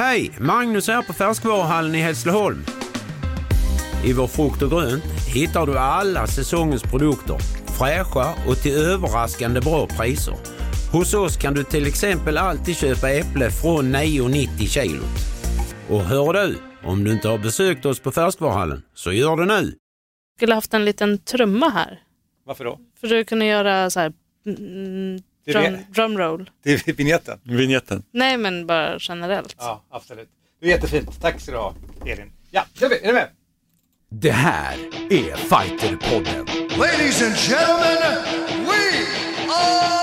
Hej! Magnus här på Färskvaruhallen i Hässleholm. I vår frukt och grönt hittar du alla säsongens produkter, fräscha och till överraskande bra priser. Hos oss kan du till exempel alltid köpa äpple från 9,90 kilo. Och hör du, om du inte har besökt oss på Färskvaruhallen, så gör det nu! skulle haft en liten trumma här. Varför då? För att kunna göra så här mm, drum, det. drumroll. Är vignetten. Vignetten. Nej men bara generellt. Ja, absolut. Det är jättefint. Tack ska du ha, Elin. Ja, kör vi. Är du med? Det här är Fighterpodden. Ladies and gentlemen, we are.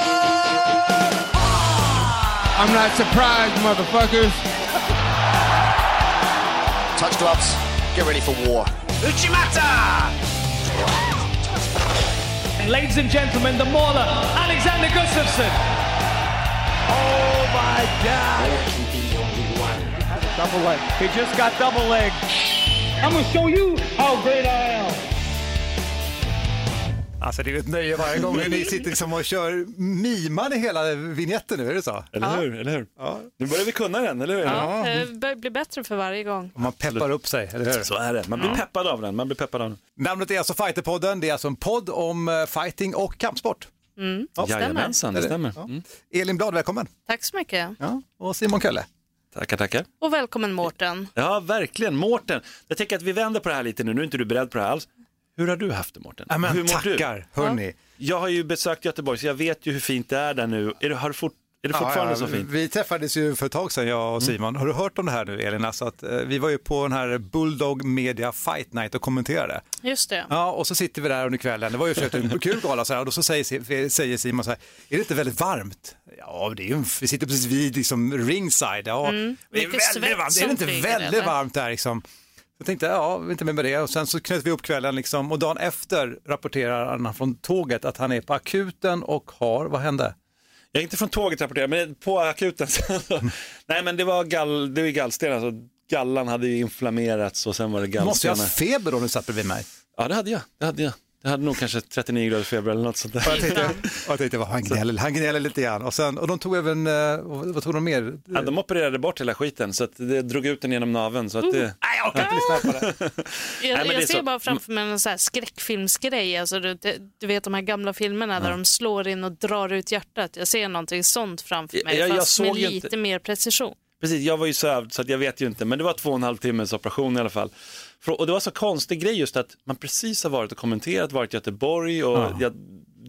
I'm not surprised, motherfuckers. Touch gloves. Get ready for war. Ladies and gentlemen, the mauler, Alexander Gustafsson. Oh my God. Double leg. He just got double leg. I'm gonna show you how great I am. Alltså det är ett nöje varje gång ni sitter liksom och kör mimar i hela vignetten nu, är det så? Eller hur? Eller hur? Nu börjar vi kunna den, eller hur? Ja, det börjar bli bättre för varje gång. Man peppar upp sig, eller hur? Så är det. Man blir peppad av den. Man blir peppad av den. Namnet är alltså Fighterpodden. Det är alltså en podd om eh, fighting och kampsport. Jajamensan, det stämmer. Mm. Elin Blad, välkommen. Tack så mycket. Ja. Och Simon Kölle. Tackar, tackar. Och välkommen Mårten. Ja, verkligen. Mårten, jag tänker att vi vänder på det här lite nu. Nu är inte du beredd på det här alls. Hur har du haft det, Mårten? Ja, hur mår du? tackar, hörni. Jag har ju besökt Göteborg, så jag vet ju hur fint det är där nu. Är det, har du fort, är det fortfarande Ja, ja, så fint? Vi träffades ju för ett tag sedan, jag och Simon. Har du hört om det här nu, Elin? Alltså att, eh, vi var ju på den här Bulldog Media Fight Night och kommenterade. Just det. Ja, och så sitter vi där under kvällen. Det var ju för en kul gala så här, och då så säger, säger Simon så här, är det inte väldigt varmt? Ja, det är ju, vi sitter precis vid liksom ringside. Ja, det är väldigt varmt. Är det inte väldigt eller? varmt där liksom? Jag tänkte, ja, inte med med det. Och sen så knöt vi upp kvällen liksom, och dagen efter rapporterar han från tåget att han är på akuten och har, vad hände? Jag är inte från tåget rapporterar, men på akuten. Nej, men det var, gall, det var gallsten. Alltså, gallan hade ju inflammerats och sen var det Måste jag ha gallstenar. feber då när du satt bredvid mig? Ja, det hade jag. Det hade jag. Jag hade nog kanske 39 graders feber eller något sånt där. Och jag tänkte, och jag tänkte han, gnäller, han gnäller lite grann. Och, sen, och de tog även, eh, vad tog de mer? Ja, de opererade bort hela skiten så att det drog ut den genom naveln. Så att det... Nej, jag orkar inte lyssna på det. Jag, det är jag ser så. bara framför mig en så här skräckfilmsgrej. Alltså, du, du vet de här gamla filmerna där de slår in och drar ut hjärtat. Jag ser någonting sånt framför mig, Jag- jag fast med lite inte- mer precision. Precis, jag var ju sövd så att jag vet ju inte, men det var två och en halv timmes operation i alla fall. Och det var så konstig grej just att man precis har varit och kommenterat, varit i Göteborg och jag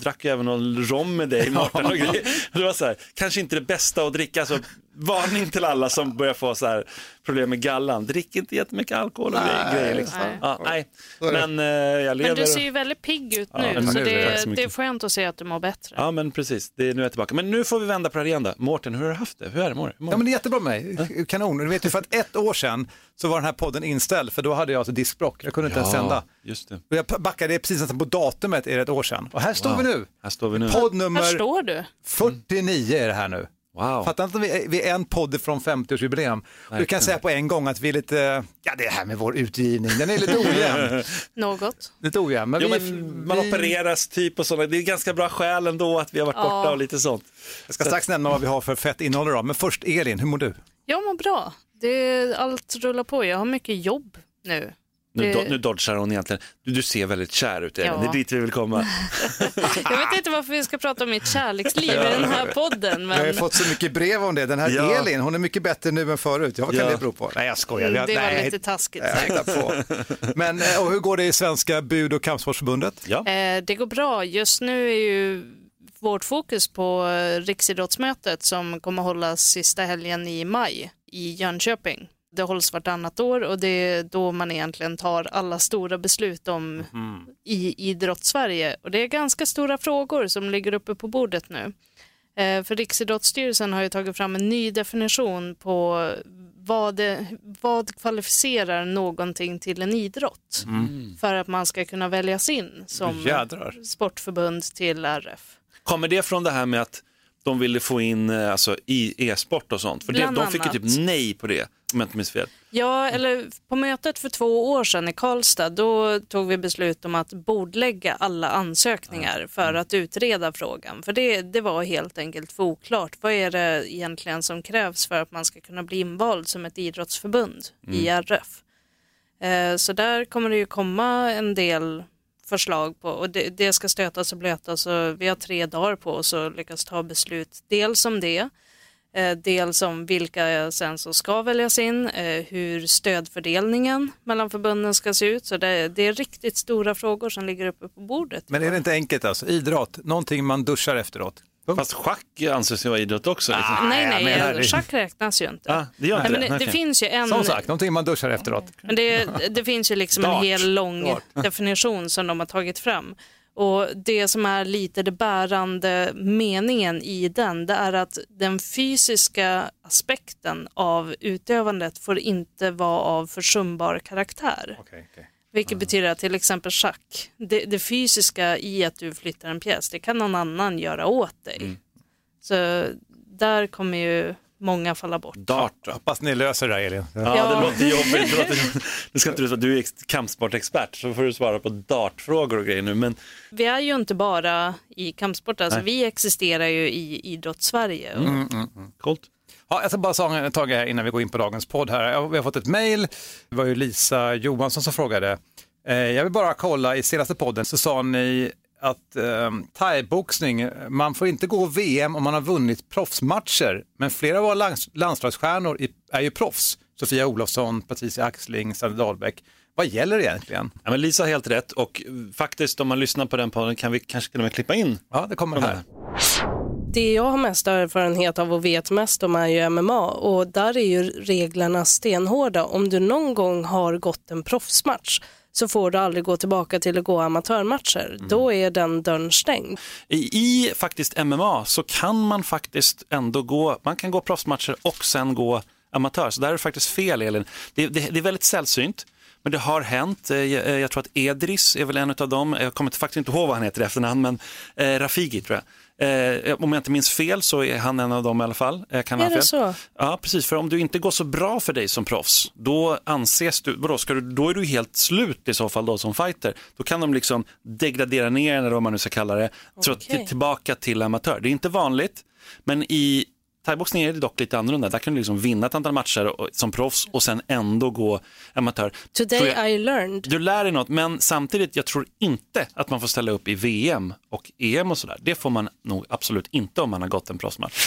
drack ju även någon rom med dig Mårten och grejer. Det var så här, kanske inte det bästa att dricka, så varning till alla som börjar få så här problem med gallan, drick inte jättemycket alkohol och grejer. grejer liksom. nej. Ja, nej. Men eh, jag lever. Men du ser ju väldigt pigg ut Ja, nu, men så nu- det, så det är skönt att se att du mår bättre. Ja men precis, det är, nu är jag tillbaka. Men nu får vi vända på det här igen då. Mårten, hur har du haft det? Hur är det? Mår mår Ja men det är jättebra med mig, kanon. Du vet ju för att ett år sedan så var den här podden inställd för då hade jag alltså diskbrock, jag kunde inte ens sända. just det. Och jag backade precis på datumet är det ett år sedan. Och här står vi nu. Här står vi nu. Podd Här nummer står du. 49 är det här nu. Wow. Fattar inte att vi är, vi är en podd från 50-årsjubileum. Och Du kan säga på en gång att vi är lite, ja det här med vår utgivning, den är lite ojämn. Något. lite ojämn. Men Jo, vi, men man vi, opereras typ och sådana. Det är ganska bra skäl ändå att vi har varit borta Ja. och lite sånt. Jag ska strax nämna vad vi har för fett innehåll idag. Men först Elin, hur mår du? Jag mår bra. Det, allt rullar på. Jag har mycket jobb nu. Nu, do, nu dodgar hon egentligen. Du, du ser väldigt kär ut Elin. Ja. Det är dit vi vill komma. Jag vet inte varför vi ska prata om mitt kärleksliv i den här podden. Jag har ju Men fått så mycket brev om det. Den här Ja. Elin, hon är mycket bättre nu än förut. Ja, vad kan Ja. det bero på? Nej, jag skojar. Jag, det var nej, lite taskigt jag sagt. Men eh, och hur går det i Svenska bud och kampsportsförbundet? Ja. Eh, Det går bra. Just nu är ju vårt fokus på eh, Riksidrottsmötet som kommer hållas sista helgen i maj i Jönköping. Det hålls vartannat år och det är då man egentligen tar alla stora beslut om i idrottssverige. Och det är ganska stora frågor som ligger uppe på bordet nu. Eh, För Riksidrottsstyrelsen har ju tagit fram en ny definition på vad, det, vad kvalificerar någonting till en idrott för att man ska kunna väljas in som Jädrar. sportförbund till RF. Kommer det från det här med att de ville få in eh, alltså, i e-sport och sånt. För det, de fick ju typ nej på det, om jag inte minns fel. Ja, eller på mötet för två år sedan i Karlstad, då tog vi beslut om att bordlägga alla ansökningar för att utreda frågan. För det, det var helt enkelt för oklart. Vad är det egentligen som krävs för att man ska kunna bli invald som ett idrottsförbund, IRF? Eh, Så där kommer det ju komma en del förslag på och det, det ska stötas och blötas och vi har tre dagar på oss att lyckas ta beslut. Dels om det, eh, dels om vilka sen som ska väljas in, eh, hur stödfördelningen mellan förbunden ska se ut. Så det, det är riktigt stora frågor som ligger uppe på bordet. Men är det inte enkelt alltså? Idrott, någonting man duschar efteråt. Punkt. Fast schack anses ju vara idrott också. Liksom. Nej, nej, men schack räknas ju inte. Ah, det gör inte Nej, men det? det, finns ju en... Som sagt, någonting man duschar efteråt. Men det, det finns ju liksom en hel lång Dart. definition som de har tagit fram. Och det som är lite det bärande meningen i den, det är att den fysiska aspekten av utövandet får inte vara av försumbar karaktär. Okej, okej. Vilket betyder att till exempel schack, det, det fysiska i att du flyttar en pjäs, det kan någon annan göra åt dig. Så där kommer ju många falla bort. Dart då? Hoppas ni löser det där Elin. Ja, Ja. det låter jobbigt. Det låter... Nu ska inte du, du är ex- kampsportexpert så får du svara på dartfrågor och grejer nu. Men Vi är ju inte bara i kampsport, alltså Nej. vi existerar ju i idrottssverige. coolt. Ja, jag ska bara ta en tag här innan vi går in på dagens podd här. Vi har fått ett mejl, det var ju Lisa Johansson som frågade. Eh, jag vill bara kolla, i senaste podden så sa ni att eh, thaiboxning, man får inte gå VM om man har vunnit proffsmatcher, men flera av våra lands, landslagsstjärnor är ju proffs. Sofia Olofsson, Patricia Axling, Sanne Dahlbäck. Vad gäller egentligen? Ja, men Lisa har helt rätt och eh, faktiskt om man lyssnar på den podden kan vi kanske till och med klippa in. Ja, det kommer från här. Det jag har mest erfarenhet av och vet mest om är ju MMA och där är ju reglerna stenhårda. Om du någon gång har gått en proffsmatch så får du aldrig gå tillbaka till att gå amatörmatcher. Då är den dörren stängd. I, I faktiskt MMA så kan man faktiskt ändå gå, man kan gå proffsmatcher och sen gå amatör. Så där är det faktiskt fel Elin. Det, det, det är väldigt sällsynt. Men det har hänt. Eh, Jag, jag tror att Edris är väl en av dem. Jag kommer faktiskt inte ihåg vad han heter i efternamn, men eh, Rafigi tror jag. Eh, om jag inte minns fel så är han en av dem i alla fall. Jag kan Är det fel. så? Ja, precis. För om du inte går så bra för dig som proffs, då anses du, vadå, ska du, då är du helt slut i så fall då som fighter. Då kan de liksom degradera ner eller vad man nu ska kalla det, så Okej. till, tillbaka till amatör. Det är inte vanligt, men i thaiboxning är det dock lite annorlunda. Där kan du liksom vinna ett antal matcher och, som proffs och sen ändå gå amatör. Today jag- I learned. du lär dig något, men samtidigt, jag tror inte att man får ställa upp i VM och EM och sådär. Det får man nog absolut inte om man har gått en proffsmatch.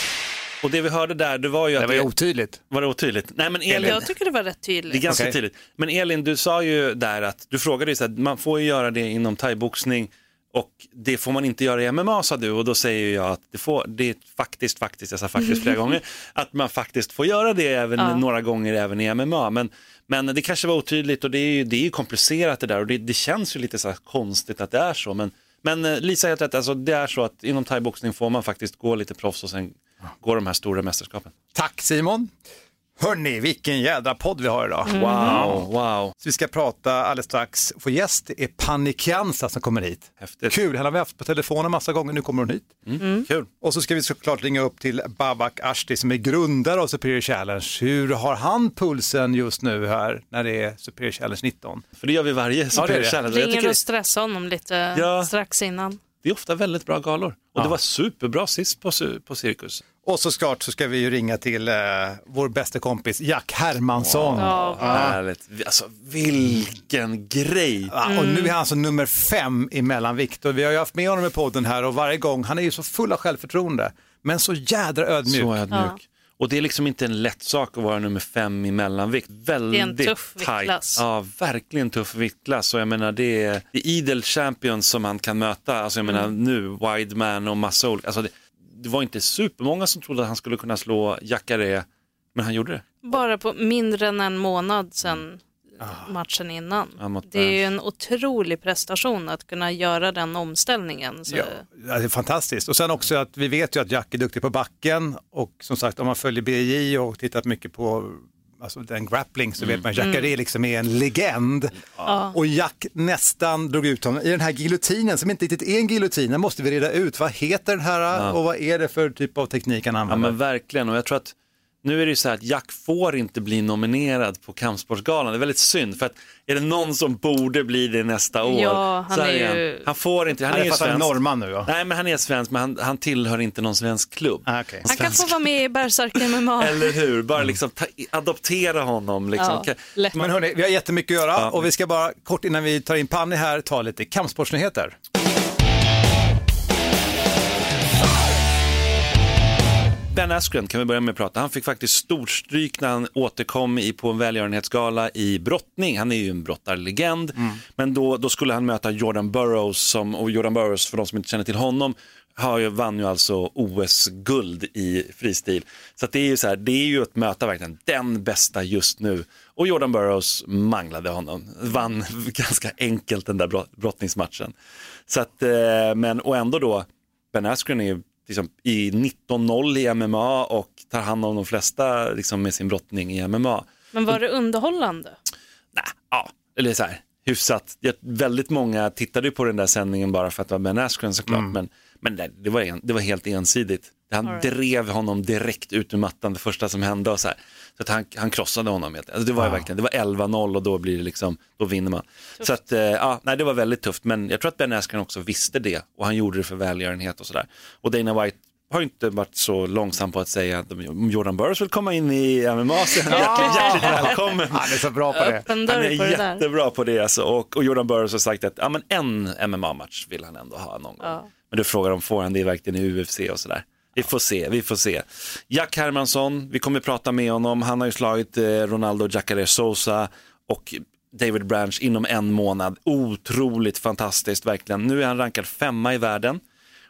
Och det vi hörde där, det var ju att... Det var ju otydligt. Var det otydligt? Nej, men Elin, Jag tycker det var rätt det är tydligt. ganska Okej. tydligt. Men Elin, du sa ju där att, du frågade ju så här, man får ju göra det inom thaiboxning och det får man inte göra i MMA sa du och då säger jag att det, får, det är faktiskt, faktiskt, jag sa faktiskt flera gånger, att man faktiskt får göra det även Ja. några gånger även i MMA. Men, men det kanske var otydligt och det är ju, det är ju komplicerat det där och det, det känns ju lite så här konstigt att det är så. Men, men eh, Lisa helt rätt, alltså, det är så att inom thaiboxning får man faktiskt gå lite proffs och sen gå de här stora mästerskapen. Tack Simon! Hörni, vilken jädra podd vi har idag. Wow, wow. Så vi ska prata alldeles strax. Få gäst det är Panikiansa som kommer hit. Häftigt. Kul, henne har vi haft på telefonen massa gånger, nu kommer hon hit. Kul. Och så ska vi såklart ringa upp till Babak Ashti som är grundare av Superior Challenge. Hur har han pulsen just nu här när det är Superior Challenge 19? För det gör vi varje är det. Challenge. Ringer och stressar honom lite Ja. strax innan. Det är ofta väldigt bra galor. Och det var superbra sist på, på Cirkus. Och så såklart så ska vi ju ringa till eh, vår bästa kompis Jack Hermansson. Ja. Härligt. Alltså vilken grej. Ja, och nu är han alltså nummer fem i mellanvikt och vi har ju haft med honom i podden här och varje gång, han är ju så full av självförtroende men så jädra ödmjuk. Så ödmjuk. Och det är liksom inte en lätt sak att vara nummer fem i mellanvikt. Väldigt Det är en tuff tight. viktklass. Ja, verkligen tuff viktklass. Och jag menar det är, det är idel champions som han kan möta. Alltså jag menar Mm. nu, Wideman och massa olika. Alltså det, det var inte supermånga som trodde att han skulle kunna slå Jacare, men han gjorde det. Bara på mindre än en månad sedan matchen innan. Ja, Det är ju en otrolig prestation att kunna göra den omställningen. Så Ja, ja, det är fantastiskt. Och sen också att vi vet ju att Jack är duktig på backen och som sagt om man följer BJ och tittat mycket på alltså den grappling så vet man att Jacare liksom är en legend. Och Jack nästan drog ut honom i den här giljotinen som inte riktigt är en giljotin. Den måste vi reda ut. Vad heter den här och vad är det för typ av teknik han Ja använder? men verkligen och jag tror att nu är det ju så här att Jack får inte bli nominerad på Kampsportsgalan. Det är väldigt synd för att är det någon som borde bli det nästa år Ja, han så är är ju- han. Får inte, han, Han är är ju svensk. norrman nu ja. Nej men han är svensk men han, han tillhör inte någon svensk klubb. Ah, okej. Han kan få vara med i Berserk MMA. Eller hur, bara liksom ta, adoptera honom. Liksom. Ja, lätt. Men hörni, vi har jättemycket att göra Ja. och vi ska bara kort innan vi tar in Panny här ta lite kampsportsnyheter. Ben Askren kan vi börja med att prata. Han fick faktiskt stort stryk när han återkom i, på en välgörenhetsgala i brottning. Han är ju en brottarlegend, men då, då skulle han möta Jordan Burroughs som, och Jordan Burroughs, för de som inte känner till honom, har ju, vann ju alltså OS-guld i fristil. Så det är ju så här, det är ju att möta verkligen den bästa just nu. Och Jordan Burroughs manglade honom, vann ganska enkelt den där brott, brottningsmatchen. Så att, eh, men, och ändå då, Ben Askren är ju liksom, i 19-0 i MMA och tar hand om de flesta liksom, med sin brottning i MMA. Men var det underhållande? Nej, ja, eller så här, hyfsat. Jag, väldigt många tittade på den där sändningen bara för att det var Ben Askren såklart, men, men det, det, var en, det var helt ensidigt. Han right. drev honom direkt ut ur mattan det första som hände och så här. Så att han, han krossade honom. helt- Alltså det var ju verkligen, det var 11-0 och då blir det liksom, då vinner man. Så att, eh, ja, nej det var väldigt tufft, men jag tror att Ben Askren också visste det och han gjorde det för välgörenhet och sådär. Och Dana White har inte varit så långsam på att säga att Jordan Burroughs vill komma in i MMA så är han hjärtligt, hjärtligt välkommen. Han är så bra på det. Han är på det där. jättebra på det alltså. och, och Jordan Burroughs har sagt att ja, men en MMA-match vill han ändå ha någon gång. Ja. Men du frågar om får han det verkligen i UFC och sådär. Vi får se, vi får se. Jack Hermansson, vi kommer prata med honom. Han har ju slagit eh, Ronaldo Jacare Sosa och David Branch inom en månad. Otroligt fantastiskt verkligen. Nu är han rankad femma i världen.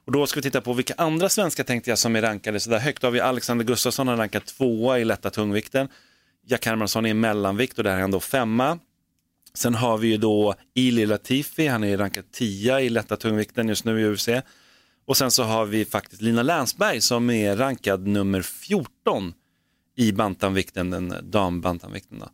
Och då ska vi titta på vilka andra svenskar tänkte jag som är rankade sådär högt. Då har vi Alexander Gustafsson, han är rankad tvåa i lätta tungvikten. Jack Hermansson är i mellanvikt och där är han då femma. Sen har vi ju då Ili Latifi, han är rankad 10 i lätta tungvikten just nu i UFC. Och sen så har vi faktiskt Lina Länsberg som är rankad nummer 14 i bantamvikten, den dambantamvikten. Då.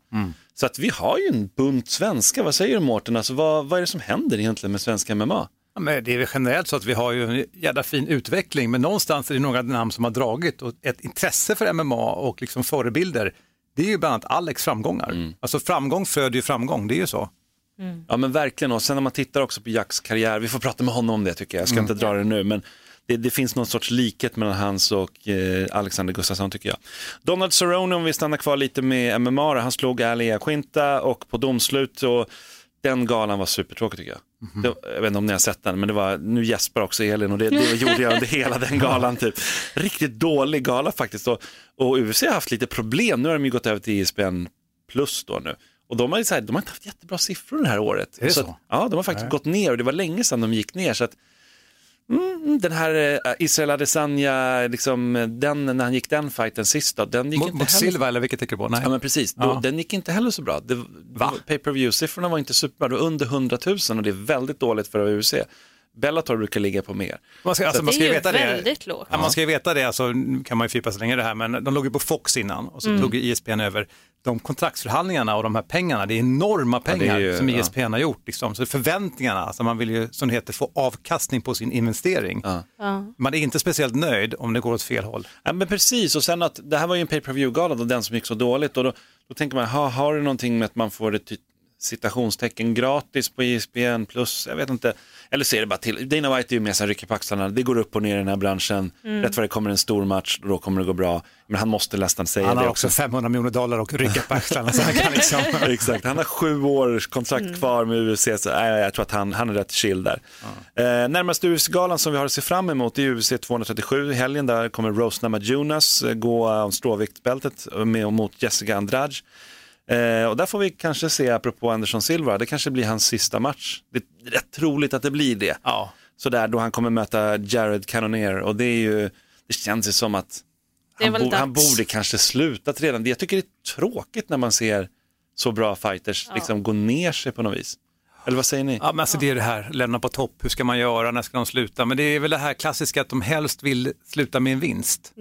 Så att vi har ju en bunt svenska, vad säger du Mårten? Alltså, vad, vad är det som händer egentligen med svenska MMA? Ja, men det är väl generellt så att vi har ju en jävla fin utveckling, men någonstans är det några namn som har dragit och ett intresse för MMA och liksom förebilder. Det är ju bland annat Alex framgångar. Alltså framgång föder ju framgång, det är ju så. Ja men verkligen och sen när man tittar också på Jacks karriär, vi får prata med honom om det tycker jag, jag ska inte dra det nu men det, det finns någon sorts likhet mellan hans och eh, Alexander Gustafsson tycker jag. Donald Cerrone om vi stannar kvar lite med MMA, han slog Ali Quinta och på domslut och den galan var supertråkig tycker jag. Det, jag vet inte om ni har sett den, men det var, nu gäspar också Elin och det, det gjorde jag under hela den galan. Typ. Riktigt dålig gala faktiskt. Och, och UFC har haft lite problem, nu har de ju gått över till ISBN plus då nu. Och de har, ju så här, de har inte haft jättebra siffror det här året. Är det så? Att, ja, de har faktiskt gått ner och det var länge sedan de gick ner. Så att, mm, den här eh, Israel Adesanya, liksom, den, när han gick den fighten sist, då, den gick Mot, inte mot heller Silva eller vilket tänker du på? Nej. Ja men precis, då, Ja. den gick inte heller så bra. Det, Va? pay per view siffrorna var inte superbra, det var under 100 000 och det är väldigt dåligt för UFC. Bellator brukar ligga på mer. Man ska, alltså, Det man ska är ju veta det. väldigt lågt. Ja, man ska ju veta det, alltså, nu kan man ju fipa så länge det här, men de låg ju på Fox innan och så Mm. tog ISPN över. De kontraktsförhandlingarna och de här pengarna, det är enorma det är pengar ju- som ja. ISPN har gjort. Liksom. Så förväntningarna, alltså man vill ju som det heter få avkastning på sin investering. Ja. Man är inte speciellt nöjd om det går åt fel håll. Ja, men precis, och sen att det här var ju en pay per view-gala, då, den som gick så dåligt. Och då, då tänker man, ha, har det någonting med att man får ett ty- citationstecken gratis på ISBN plus, jag vet inte. Eller så är det bara till, Dana White är ju med sig rycker på axlarna, det går upp och ner i den här branschen. Rätt vad det kommer en stor match, då kommer det gå bra. Men han måste nästan säga Han det har också. också 500 miljoner dollar och rycker på axlarna så han kan liksom... Exakt, han har sju års kontrakt kvar med UFC, så äh, jag tror att han, han är rätt chill där. Eh, närmaste UFC-galan som vi har att se fram emot är UFC 237 i helgen. Där kommer Rose Namajunas eh, gå om stråviktbältet med och mot Jessica Andrade. Eh, och där får vi kanske se, apropå Anderson Silva, det kanske blir hans sista match. Det är rätt troligt att det blir det. Ja. Så där då han kommer möta Jared Cannonier och det är ju, det känns ju som att han, bo, han borde kanske slutat redan. Jag tycker det är tråkigt när man ser så bra fighters liksom gå ner sig på något vis. Eller vad säger ni? Ja, men alltså det är det här, lämna på topp, hur ska man göra, när ska de sluta? Men det är väl det här klassiska att de helst vill sluta med en vinst.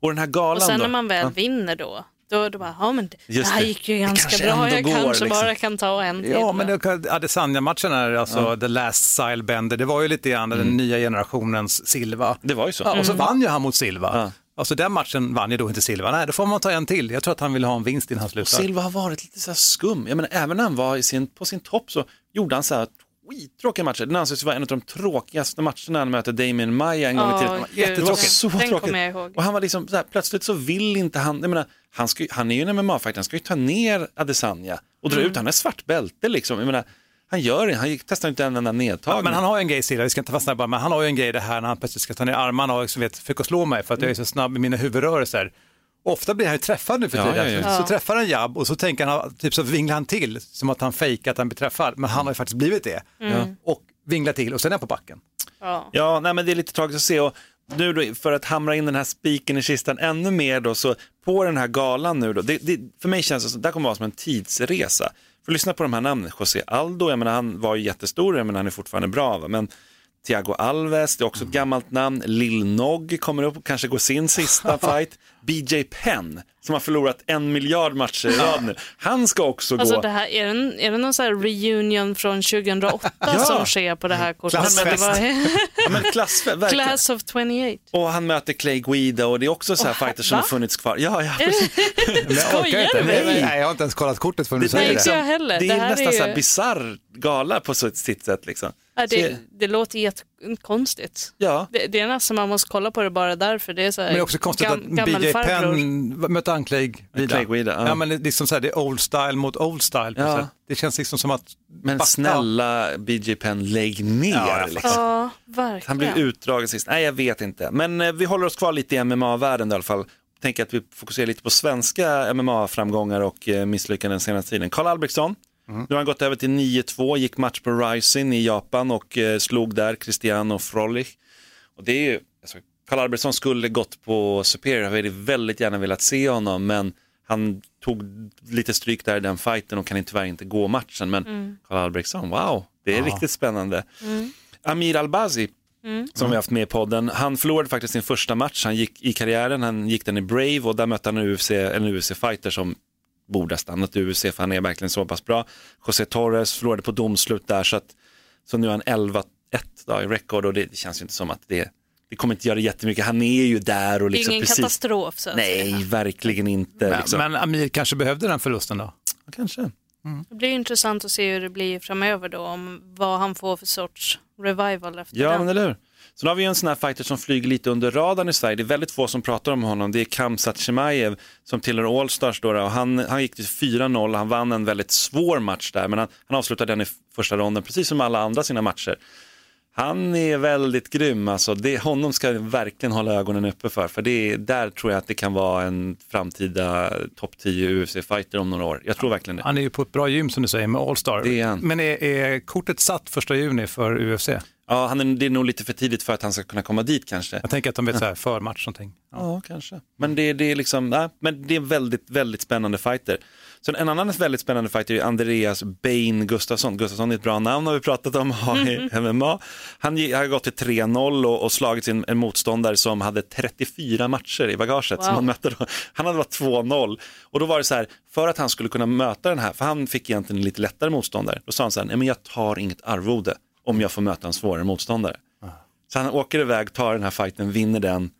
Och den här galan Och sen då? när man väl Ja. vinner då, Då, då bara, ja men det, det här gick ju ganska kanske bra, jag går, kanske liksom. bara kan ta en till. Ja, men det- Adesanya-matchen är alltså the last stylebender. Det var ju lite grann den nya generationens Silva. Det var ju så. Ja, och så vann ju han mot Silva. Ja. Alltså den matchen vann ju då inte Silva. Nej, då får man ta en till. Jag tror att han vill ha en vinst innan han Och slutar. Silva har varit lite så här skum. Jag menar, även när han var i sin, på sin topp så gjorde han så här skittråkiga matcher. Den anses vara en av de tråkigaste matcherna när han möter Damien Maya en gång i tiden. gud. Jättetråkigt. Så Den tråkigt. kommer jag ihåg. Och han var liksom så här, plötsligt så vill inte han, jag menar, han, ska, han är ju en MMA-fighter, han ska ju ta ner Adesanya och dra ut, han är svart bälte liksom. Jag menar, han gör det, han testar inte en enda nedtagning. Ja, men han har ju en grej Silva, vi ska inte fastna bara, men han har ju en grej det här när han plötsligt ska ta ner armarna och liksom vet, försöka slå mig för att jag är så snabb i mina huvudrörelser. Ofta blir han ju träffad nu för Ja, tiden. ja, ja. Så träffar han jabb och så tänker han, typ så vinglar han till som att han fejkar att han blir träffad. Men han har ju faktiskt blivit det. Och vinglar till och sen är han på backen. Ja. Ja, nej, men det är lite tragiskt att se. Och nu då, för att hamra in den här spiken i kistan ännu mer då, så på den här galan nu då, det, det, för mig känns det som, det här kommer vara som en tidsresa. För lyssna på de här namnen, José Aldo, jag menar han var ju jättestor, jag menar han är fortfarande bra, va? men Thiago Alves, det är också ett gammalt namn, Lil Nog kommer upp och kanske går sin sista fight, BJ Penn, som har förlorat en miljard matcher i rad nu, han ska också Alltså gå. det här, är, det, är det någon sån här reunion från 2008 Ja. som sker på det här kortet? Klassfest. Det var, Ja, men klass, verkligen. Class of 28. Och han möter Clay Guida och det är också så här Åh, fighters som va? har funnits kvar. Ja, ja. Skojar du mig? Nej, jag har inte ens kollat kortet förrän du Det, säger Nej, det. inte jag heller. det är Det här nästan är så här ju- bisarr gala på så- sitt sätt. Liksom. Ja, det, det låter jättekonstigt. Ja. Det, det är nästan man måste kolla på det bara därför. Det är så här Men det är också konstigt gam- att BJ. Penn mötte. Clay Guida, ja. ja. men det är liksom så här, det är old style mot old style. Ja. Det känns liksom som att... Men backa. snälla BJ Penn, lägg ner. Ja, liksom. Ja, verkligen. Han blev utdragen sist. Nej, jag vet inte. Men eh, vi håller oss kvar lite i MMA-världen i alla fall. Tänker att vi fokuserar lite på svenska MMA-framgångar och eh, misslyckanden den senaste tiden. Karl Albrektsson, nu har han gått över till 9-2, gick match på Rising i Japan och eh, slog där Cristiano Frolich. Och det är ju, alltså, Karl Albrektsson skulle gått på Superior, jag hade väldigt gärna velat se honom, men han tog lite stryk där i den fighten och kan tyvärr inte gå matchen. Men Karl Albrektsson, wow, det är riktigt spännande. Amir Albazi, som vi haft med i podden, han förlorade faktiskt sin första match, han gick i karriären, han gick den i Brave och där mötte han en UFC, en UFC-fighter som borde ha stannat i UFC för han är verkligen så pass bra. José Torres förlorade på domslut där så, att, så nu är han 11-1 då, i record och det, det känns ju inte som att det, det kommer inte göra jättemycket. Han är ju där och Det är liksom ingen precis. katastrof så att Nej, säga. verkligen inte. Men, liksom. men Amir kanske behövde den förlusten då? Kanske. Det blir intressant att se hur det blir framöver då, om vad han får för sorts revival efter Ja, den. men eller hur. Så nu har vi en sån här fighter som flyger lite under radarn i Sverige. Det är väldigt få som pratar om honom. Det är Kamsat Chimaev som tillhör Allstars. Då, och han, han gick till 4-0 han vann en väldigt svår match där. Men han, han avslutade den i första ronden, precis som alla andra sina matcher. Han är väldigt grym, alltså. det, honom ska jag verkligen hålla ögonen uppe för. För det, där tror jag att det kan vara en framtida topp 10 UFC-fighter om några år. Jag tror verkligen det. Han är ju på ett bra gym som du säger med Allstar. Men är, är kortet satt första juni för UFC? Ja, han är, det är nog lite för tidigt för att han ska kunna komma dit kanske. Jag tänker att de vet så här, förmatch någonting. Ja. Ja, kanske. Men det, det är liksom, nej, men det är en väldigt, väldigt spännande fighter. Så en annan väldigt spännande fighter är Andreas Bain Gustafsson. Gustafsson är ett bra namn har vi pratat om i MMA. Han har gått till 3-0 och, och slagit sin en motståndare som hade 34 matcher i bagaget. Som Wow. han, mötte då. han hade varit 2-0 och då var det så här, för att han skulle kunna möta den här, för han fick egentligen en lite lättare motståndare, då sa han så här, nej men jag tar inget arvode om jag får möta en svårare motståndare. Så han åker iväg, tar den här fighten, vinner den.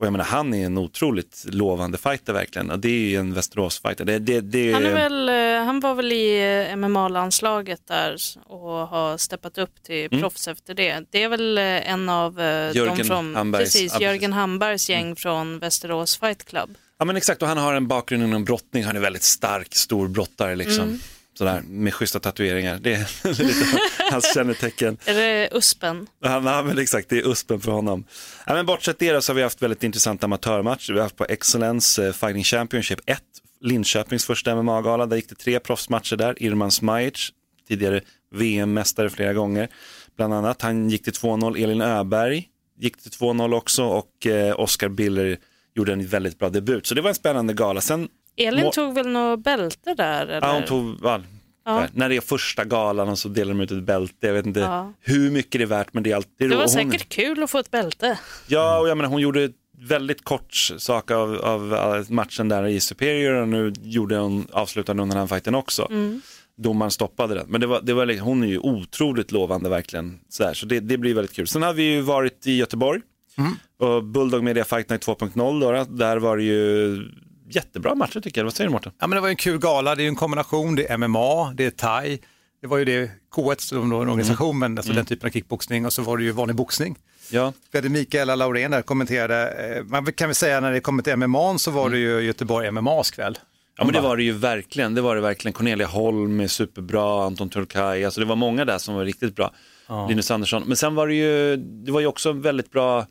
Och jag menar, han är en otroligt lovande fighter verkligen. Och det är ju en Västerås-fighter. Det, det, det, Han, är väl, eh, han var väl i eh, MMA-landslaget där och har steppat upp till proffs efter det. Det är väl eh, en av Jörgen de från, Hambergs- precis, ja, Jörgen. Hambergs gäng från Västerås Fight Club. Ja men exakt, och han har en bakgrund inom brottning. Han är väldigt stark, stor brottare liksom. Sådär, med schyssta tatueringar. Det är lite hans kännetecken. Är det USPen? Ja, men exakt, det är uspen för honom. Ja, men bortsett det så har vi haft väldigt intressanta amatörmatcher. Vi har haft på Excellence eh, Fighting Championship 1, Linköpings första MMA-gala. Där gick det tre proffsmatcher där. Irman Smajic, tidigare VM-mästare flera gånger, bland annat. Han gick till 2-0. Elin Öberg gick till 2-0 också och eh, Oscar Biller gjorde en väldigt bra debut. Så det var en spännande gala. Sen, Elin Må- tog väl något bälte där? Eller? ja, hon tog, ja, Ja. När det är första galan och så delar de ut ett bälte. Jag vet inte Ja. hur mycket det är värt men det är alltid Det var hon- säkert kul att få ett bälte. Ja, och jag menar hon gjorde väldigt kort sak av, av eh, matchen där i Superior och nu gjorde hon, avslutade hon den här fighten också. Domaren stoppade den. Men det var, det var, liksom- hon är ju otroligt lovande verkligen. Så, här, så det, det blir väldigt kul. Sen har vi ju varit i Göteborg och Bulldog Media Fight Night 2.0 då, där var det ju jättebra matcher tycker jag. Vad säger du Mårten? Ja, men det var en kul gala, det är en kombination, det är MMA, det är thai, det var ju det K1 som då en organisation, men alltså den typen av kickboxning och så var det ju vanlig boxning. Ja, Vi hade Mikaela Laurén där kommenterade, eh, man kan väl säga när det kommer till MMA så var det ju Göteborg MMAs kväll. Ja men det var det ju verkligen. Det var det verkligen. Cornelia Holm är superbra, Anton Turkay, alltså det var många där som var riktigt bra. Linus Andersson. Men sen var det ju, det var ju också väldigt bra,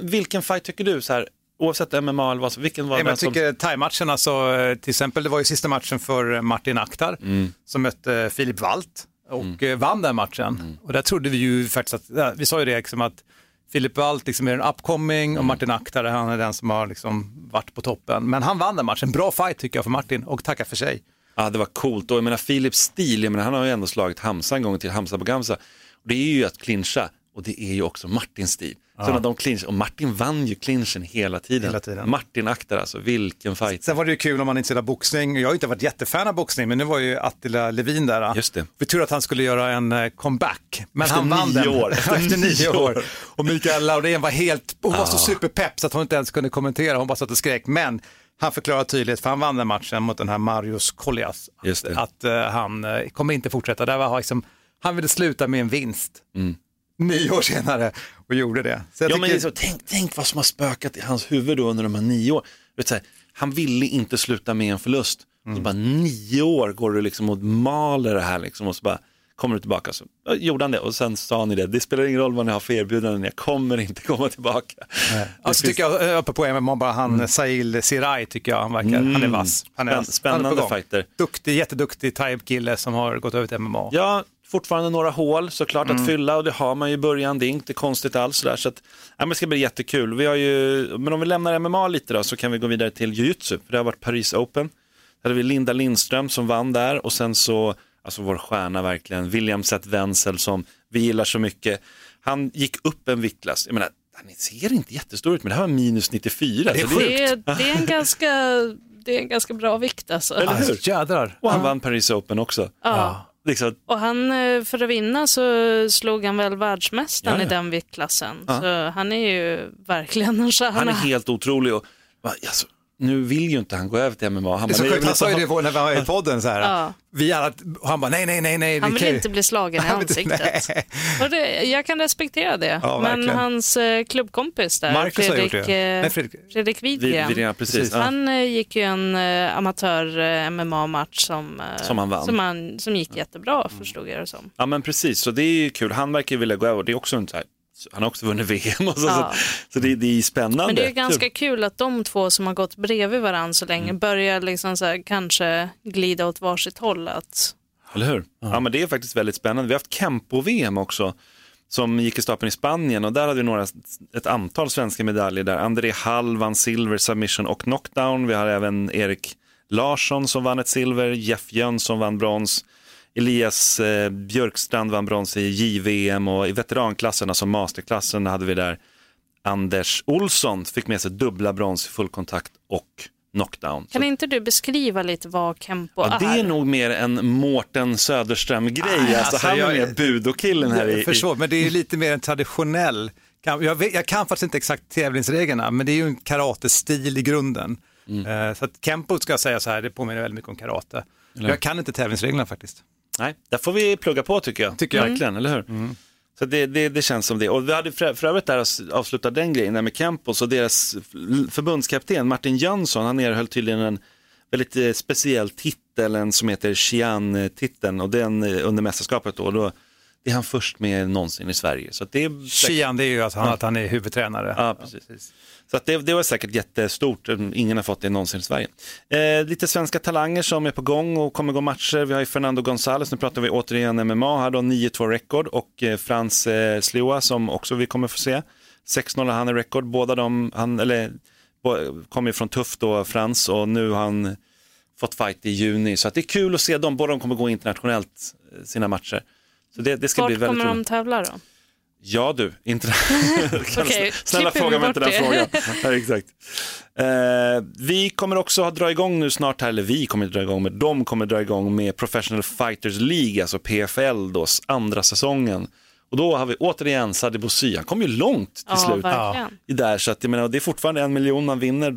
vilken fight tycker du så här, oavsett MMA eller vad som, vilken var Nej, men den jag som... tycker thai-matchen, alltså, eh, till exempel, det var ju sista matchen för eh, Martin Akhtar som mötte Filip Walt och eh, vann den matchen. Och där trodde vi ju faktiskt att, vi sa ju det liksom att Filip Walt liksom är en upcoming och Martin Akhtar han är den som har liksom varit på toppen. Men han vann den matchen, bra fight tycker jag för Martin och tackar för sig. Ja det var coolt och jag menar Philips stil, jag menar, han har ju ändå slagit Hamza en gång till, Hamza på Gamza. Och det är ju att clincha och det är ju också Martins stil. Så när de clinchar, och Martin vann ju clinchen hela tiden. Hela tiden. Martin Akhtar alltså, vilken fight. Sen var det ju kul om man inte gillar boxning. Jag har ju inte varit jättefan av boxning, men nu var ju Attila Levin där. Just det. Vi tror att han skulle göra en eh, comeback. Men Efter han vann den. år. Efter, Efter nio år. Och Mikael Laurén var helt, hon var så superpepp så att hon inte ens kunde kommentera, hon bara satt och skrek. Men han förklarade tydligt, för han vann den matchen mot den här Marius Kollias, Just det. att eh, han eh, kommer inte fortsätta. Det var liksom, han ville sluta med en vinst. Nio år senare och gjorde det. Så jag Ja, men tycker- så, tänk, tänk vad som har spökat i hans huvud då under de här nio åren. Vet, så här, han ville inte sluta med en förlust. Så bara nio år går du liksom och maler det här liksom, och så bara kommer du tillbaka. Så gjorde han det och sen sa ni det, det spelar ingen roll vad ni har för erbjudanden, jag kommer inte komma tillbaka. Alltså tycker jag, eh, uppe på MMA, bara han Sail Sirai tycker jag, han verkar, han är vass. Han är, Spänn- han är spännande fighter. Duktig, jätteduktig thai-kille som har gått över till MMA. Ja, fortfarande några hål såklart att fylla och det har man ju i början, det är inte konstigt alls. Sådär, så att, ja, men det ska bli jättekul. Vi har ju, men om vi lämnar MMA lite då så kan vi gå vidare till jujutsu, för det har varit Paris Open. Där hade vi Linda Lindström som vann där och sen så, alltså vår stjärna verkligen, William Seth Wenzel som vi gillar så mycket. Han gick upp en viktklass, jag menar, han ser inte jättestor ut men det här var minus 94. Det är så sjukt. Det är, det, är en ganska, det är en ganska bra vikt alltså. Eller hur? Alltså, jädrar. Och han vann Paris Open också. Ja. Liksom, Och han, eh, för att vinna så slog han väl världsmästaren Ja, ja. i den viktklassen. Ja. Så han är ju verkligen en stjärna. han är helt otrolig och alltså, nu vill ju inte han gå över till MMA. Han Det är bara, så "Nej, jag sjukt, vill han sa ju det ha-" på- när vi var i podden så här. Ja. Vi alla, han bara nej, nej, nej, nej. Han vi vill inte bli slagen i ansiktet. Och det, jag kan respektera det. Ja, Men verkligen. hans eh, klubbkompis där, Marcus har gjort Fredrik, det. eh, Nej, Fredrik. Fredrik Widgren, ja, precis. Ja. han eh, gick ju en amatör-MMA-match som, Som han vann. Som, han, som gick jättebra, förstod jag det som. ja men precis, så det är ju kul. Han verkar vilja gå över. Det är också en så här, han har också vunnit VM och så, Ja. så, så det, det är spännande. Men det är ju ganska Kul. kul att de två som har gått bredvid varandra så länge börjar liksom så här, kanske glida åt varsitt håll. Att, Eller hur? Ja. men det är faktiskt väldigt spännande. Vi har haft Kempo-VM också som gick i stapeln i Spanien och där hade vi några, ett antal svenska medaljer där. André Hall vann silver, submission och knockdown. Vi har även Erik Larsson som vann ett silver, Jeff Jönsson vann brons. Elias eh, Björkstrand vann brons i JVM och i veteranklassen, alltså masterklassen, hade vi där Anders Olsson fick med sig dubbla brons i fullkontakt och knockdown. kan Så- inte du beskriva lite vad Kempo Ja, det är nog mer en Mårten Söderström-grej. Nej, alltså, alltså, han är jag- mer budokillen här i... Jag förstår, men det är lite mer en traditionell, jag, vet, jag kan faktiskt inte exakt tävlingsreglerna, men det är ju en karatestil i grunden. Mm. Eh, Så att Kempo ska jag säga så här, det påminner väldigt mycket om karate. Jag kan inte tävlingsreglerna faktiskt. Nej, där får vi plugga på tycker jag. Tycker jag. Verkligen, eller hur? Så det, det, det känns som det. Och vi hade för, för övrigt där avsluta den grejen där med Campos och deras förbundskapten Martin Jönsson, han erhöll tydligen en väldigt eh, speciell titel, en som heter Xian-titeln och den eh, under mästerskapet då, då, det är han först med någonsin i Sverige. Så det är Xian, det är ju att han, att han är huvudtränare. Ja, precis. Så det, det var säkert jättestort, ingen har fått det någonsin i Sverige. Eh, lite svenska talanger som är på gång och kommer gå matcher. Vi har ju Fernando González, nu pratar vi återigen MMA, här då 9-2 rekord och eh, Frans eh, Slioa som också vi kommer få se. 6-0 har han i rekord, båda de, han, eller kommer ju från Tuff då, Frans, och nu har han fått fight i juni. Så det är kul att se dem, båda de kommer gå internationellt, eh, sina matcher. Så det, det ska bli vart väldigt kommer roligt. de tävla då? Ja du, inte du Snälla fråga mig inte den frågan. Ja, exakt. Eh, vi kommer också att dra igång nu snart här, eller vi kommer att dra igång med, de kommer att dra igång med Professional Fighters League, alltså PFL då, andra säsongen. Och då har vi återigen Sadibou Sy, han kom ju långt till Ja, slut verkligen. i där, så att jag menar, det är fortfarande en miljon man vinner.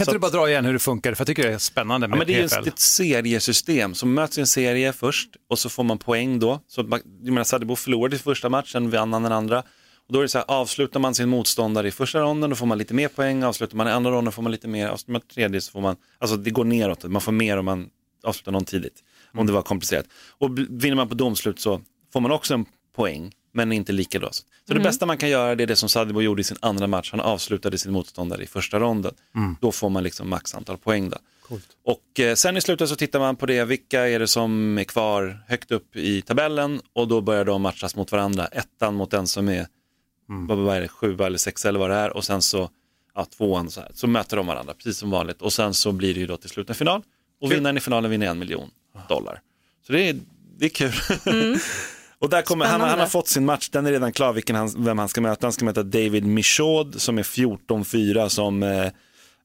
Kan så inte du bara dra igen hur det funkar? För jag tycker det är spännande Ja, med men det är PFL. ett seriesystem som möts i en serie först och så får man poäng då. Så man, jag menar, Sadibou förlorade i första matchen, vann den andra. Och då är det så här, avslutar man sin motståndare i första ronden då får man lite mer poäng, avslutar man i andra ronden får man lite mer, avslutar man tredje så får man, alltså det går neråt, man får mer om man avslutar någon tidigt. Om det var komplicerat. Och vinner man på domslut så får man också en poäng, men inte lika då. Så det bästa man kan göra det är det som Sadibou gjorde i sin andra match, han avslutade sin motståndare i första ronden. Då får man liksom max antal poäng då. Och eh, sen i slutet så tittar man på det, vilka är det som är kvar högt upp i tabellen och då börjar de matchas mot varandra. Ettan mot den som är, vad, vad är det, sjua eller sexa eller vad det är och sen så, ja, tvåan så här. Så möter de varandra, precis som vanligt. Och sen så blir det ju då till slut en final och vinnaren i finalen vinner en miljon dollar. Så det är, det är kul. och där kommer, han, han har fått sin match, den är redan klar vilken han, vem han ska möta. Han ska möta David Michaud som är 14-4 som eh,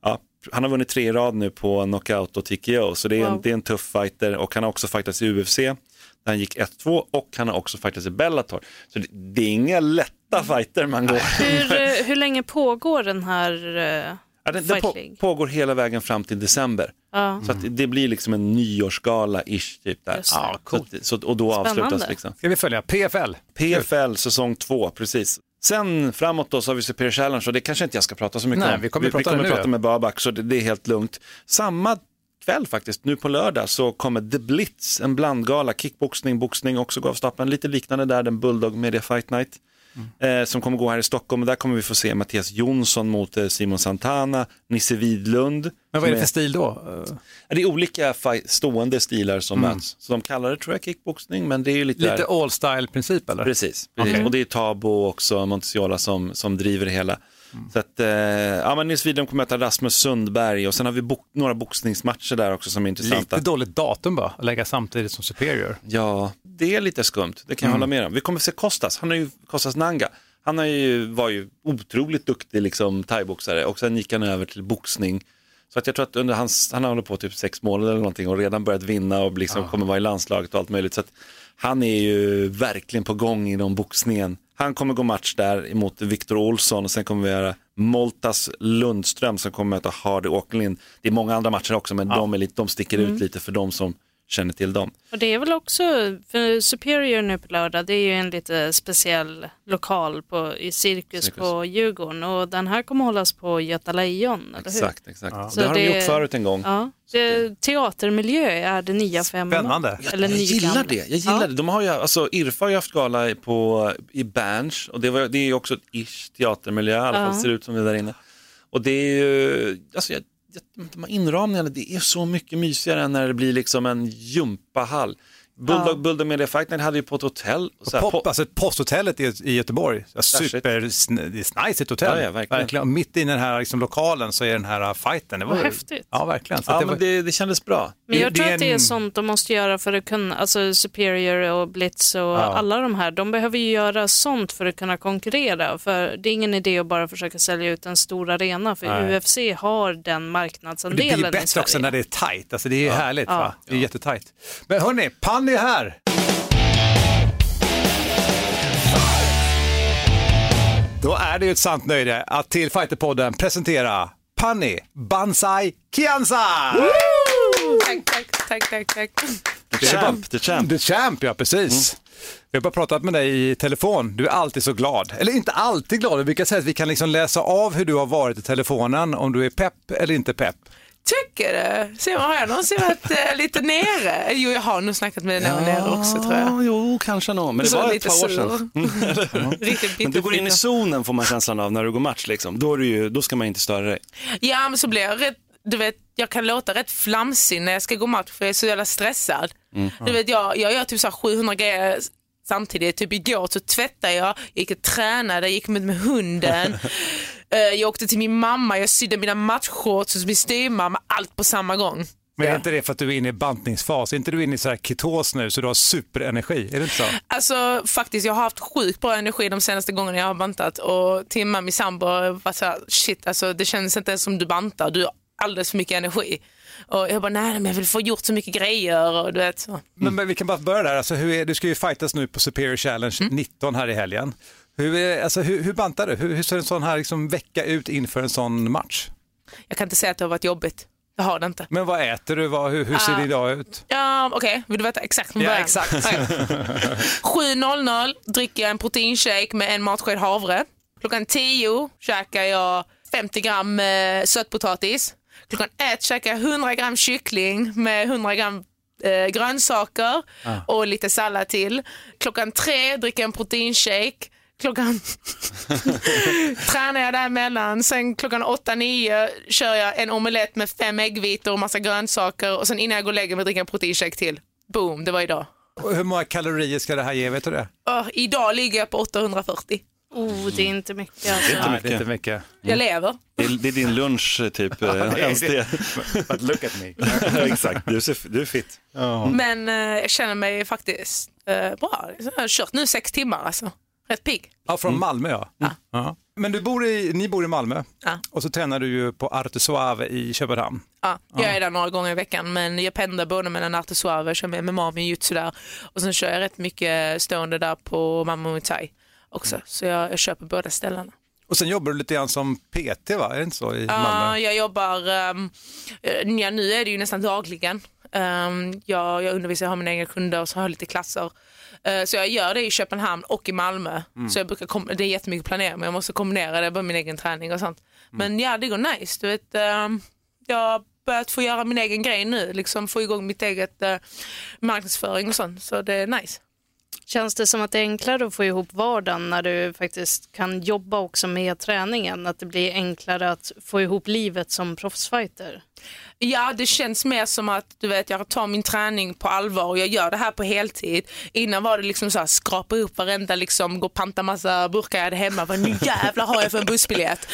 Ja, han har vunnit tre i rad nu på knockout och TKO, så det är, en, Wow. det är en tuff fighter och han har också fightats i UFC, där han gick 1-2 och han har också fightats i Bellator. Så det, det är inga lätta fighter man går. Hur, eh, hur länge pågår den här eh, Ja, den, den på, pågår hela vägen fram till december. Ja. Så att det- blir liksom en nyårsgala-ish typ där. Ja, Så coolt. att, så, och då Spännande. avslutas liksom. Ska vi följa PFL? PFL säsong två, precis. Sen framåt då så har vi Superior Challenge och det kanske inte jag ska prata så mycket Nej, om. vi kommer vi, prata kommer nu, prata med Babak så det, det är helt lugnt. Samma kväll faktiskt, nu på lördag så kommer The Blitz, en blandgala, kickboxning, boxning också gå av stapeln. Lite liknande där, den Bulldog Media Fight Night. Mm. Eh, som kommer gå här i Stockholm och där kommer vi få se Mattias Jonsson mot eh, Simon Santana, Nisse Widlund. Men vad är det för stil då? Eh, Det är olika stående stilar som möts. Så de kallar det tror jag kickboxning, men det är lite, Lite all style-princip eller? Precis, precis. Okej. och det är Tabo också Montesiola som, som driver det hela. Så att, eh, ja men Nils Widholm kommer möta Rasmus Sundberg och sen har vi bok, några boxningsmatcher där också som är intressanta. Lite dåligt datum bara, att lägga samtidigt som Superior. Ja, det är lite skumt, det kan jag hålla med om. Vi kommer se Kostas, han är ju Kostas Nanga. Han är ju, var ju otroligt duktig liksom, thaiboxare och sen gick han över till boxning. Så att jag tror att under hans, han har hållit på typ sex månader eller någonting och redan börjat vinna och liksom kommer vara i landslaget och allt möjligt. Så att han är ju verkligen på gång inom boxningen. Han kommer gå match där emot Viktor Olsson och sen kommer vi göra Moltas Lundström som kommer möta Hardy Åkerlind. Det är många andra matcher också men de, är lite, de sticker ut lite för de som känner till dem. Och det är väl också, för Superior nu på lördag, det är ju en lite speciell lokal på, i Cirkus, Cirkus. på Djurgården och den här kommer hållas på Göta Lejon, eller hur? Exakt, exakt. Så Det har de gjort förut en gång. Ja, det, teatermiljö är det nya för MMA. Spännande. Eller jag gillar nygamla. det. Jag gillar Ja. det. De har ju, alltså, Irfa har ju haft gala på, i Berns och det, var, det är ju också ett ish teatermiljö, i alla fall Ja. ser ut som det är där inne. Och det är ju, alltså jag, jag, de här inramningarna, det är så mycket mysigare än när det blir liksom en gympahall. Bulldog, Ja. Bulldog Media Fight Night hade ju på ett hotell. Och så här, Pop, på, alltså posthotellet i, i Göteborg, ja, super, sn- det är nice ett hotell. Ja, ja, verkligen. Och mitt i den här liksom, lokalen så är den här fighten. Det var, Vad häftigt. Ja, verkligen. Så ja, det var, men det, det kändes bra. Men jag Det- tror det att det är en- sånt de måste göra för att kunna, alltså Superior och Blitz och alla de här, de behöver ju göra sånt för att kunna konkurrera. För det är ingen idé att bara försöka sälja ut en stor arena, för Nej. UFC har den det marknadsandelen blir i bättre också när det är tajt. Alltså, det är härligt. Ja. Va? Det är jättetajt. Men hörni, Panny är här. Då är det ju ett sant nöje att till Fighterpodden presentera Panny Banzai Kianza! Tack, tack, tack, tack, tack. The champ, the champ. The Champ, ja precis. Vi har bara pratat med dig i telefon. Du är alltid så glad. Eller inte alltid glad, vi brukar säga att vi kan liksom läsa av hur du har varit i telefonen, om du är pepp eller inte pepp. Tycker du? Se, har jag någonsin varit eh, lite nere? Jo, jag har nog snackat med dig när jag var nere också tror jag. Ja, jo, kanske nog, men det Så var ett lite par år sur. sedan. Riktigt Men du går in i zonen får man känslan av när du går match liksom. Då, är du ju, då ska man inte störa dig. Ja, men så blir jag rätt, du vet, jag kan låta rätt flamsig när jag ska gå match för jag är så jävla stressad. Du vet, jag, jag gör typ så här 700 grejer samtidigt. Typ igår så tvättade jag, gick och tränade, gick med, med hunden. Eh, jag åkte till min mamma, jag sydde mina matchshorts hos min styvmamma, allt på samma gång. Men är inte det för att du är inne i bantningsfas? Är inte du inne i så här ketos nu så du har superenergi? Är det inte så? Alltså faktiskt, jag har haft sjukt bra energi de senaste gångerna jag har bantat och Timma, min sambo, var så här, shit alltså det känns inte ens som du bantar, du alldeles för mycket energi. Och jag bara, nej men jag vill få gjort så mycket grejer och du vet så. Men, men vi kan bara börja där. Alltså, hur är, du ska ju fightas nu på Superior Challenge Mm. 19 här i helgen. Hur, är, alltså, hur, hur bantar du? Hur, hur ser en sån här liksom, vecka ut inför en sån match? Jag kan inte säga att det har varit jobbigt, jag har det inte. Men vad äter du? Vad, hur, hur ser Ah. din dag ut? Ja, Okej, vill du veta exakt från Ja, början? exakt. Okej. 7.00 dricker jag en proteinshake med en matsked havre. Klockan 10 käkar jag 50 gram eh, sötpotatis. Klockan 1 käkar jag 100 gram kyckling med 100 gram eh, grönsaker och lite sallad till. Klockan 3 dricker jag en proteinshake. Klockan tränar jag däremellan. Sen klockan 8-9 kör jag en omelett med fem äggvitor och massa grönsaker. Och sen innan jag går och lägger mig dricker jag en proteinshake till. Boom, det var idag. Och hur många kalorier ska det här ge? Vet du det? Öh, idag ligger jag på 840. Oh, det är inte mycket alltså. inte Nej, det är mycket. inte mycket. Jag lever. Det är, det är din lunch typ, eh, ens det. But look at me. Exakt, du, ser, du är fit. Men eh, jag känner mig faktiskt eh, bra. Jag har kört nu sex timmar alltså. Rätt pigg. Ja, från Malmö ja. ja. Men du bor i, ni bor i Malmö Ja. och så tränar du ju på Arte Suave i Köpenhamn. Ja, jag är där några gånger i veckan men jag pendlar både mellan Arte Suave, kör med MMA och jujutsu där och sen kör jag rätt mycket stående där på Mamma Muay Thai också. Så jag, jag köper båda ställena. Och sen jobbar du lite grann som PT va? Är det inte så i Malmö? jag jobbar, um, ja, nu är det ju nästan dagligen. Um, jag, jag undervisar, jag har mina egna kunder och så har jag lite klasser. Uh, så jag gör det i Köpenhamn och i Malmö. Så jag brukar kom- det är jättemycket planering men jag måste kombinera det med min egen träning och sånt. Men ja, det går nice. Du vet, um, jag har börjat få göra min egen grej nu, liksom få igång mitt eget uh, marknadsföring och sånt. Så det är nice. Känns det som att det är enklare att få ihop vardagen när du faktiskt kan jobba också med träningen? Att det blir enklare att få ihop livet som proffsfighter? Ja, det känns mer som att du vet, jag tar min träning på allvar och jag gör det här på heltid. Innan var det liksom så här, skrapa upp varenda, liksom, gå och panta massa burkar jag hade hemma. Vad nu jävlar har jag för en bussbiljett?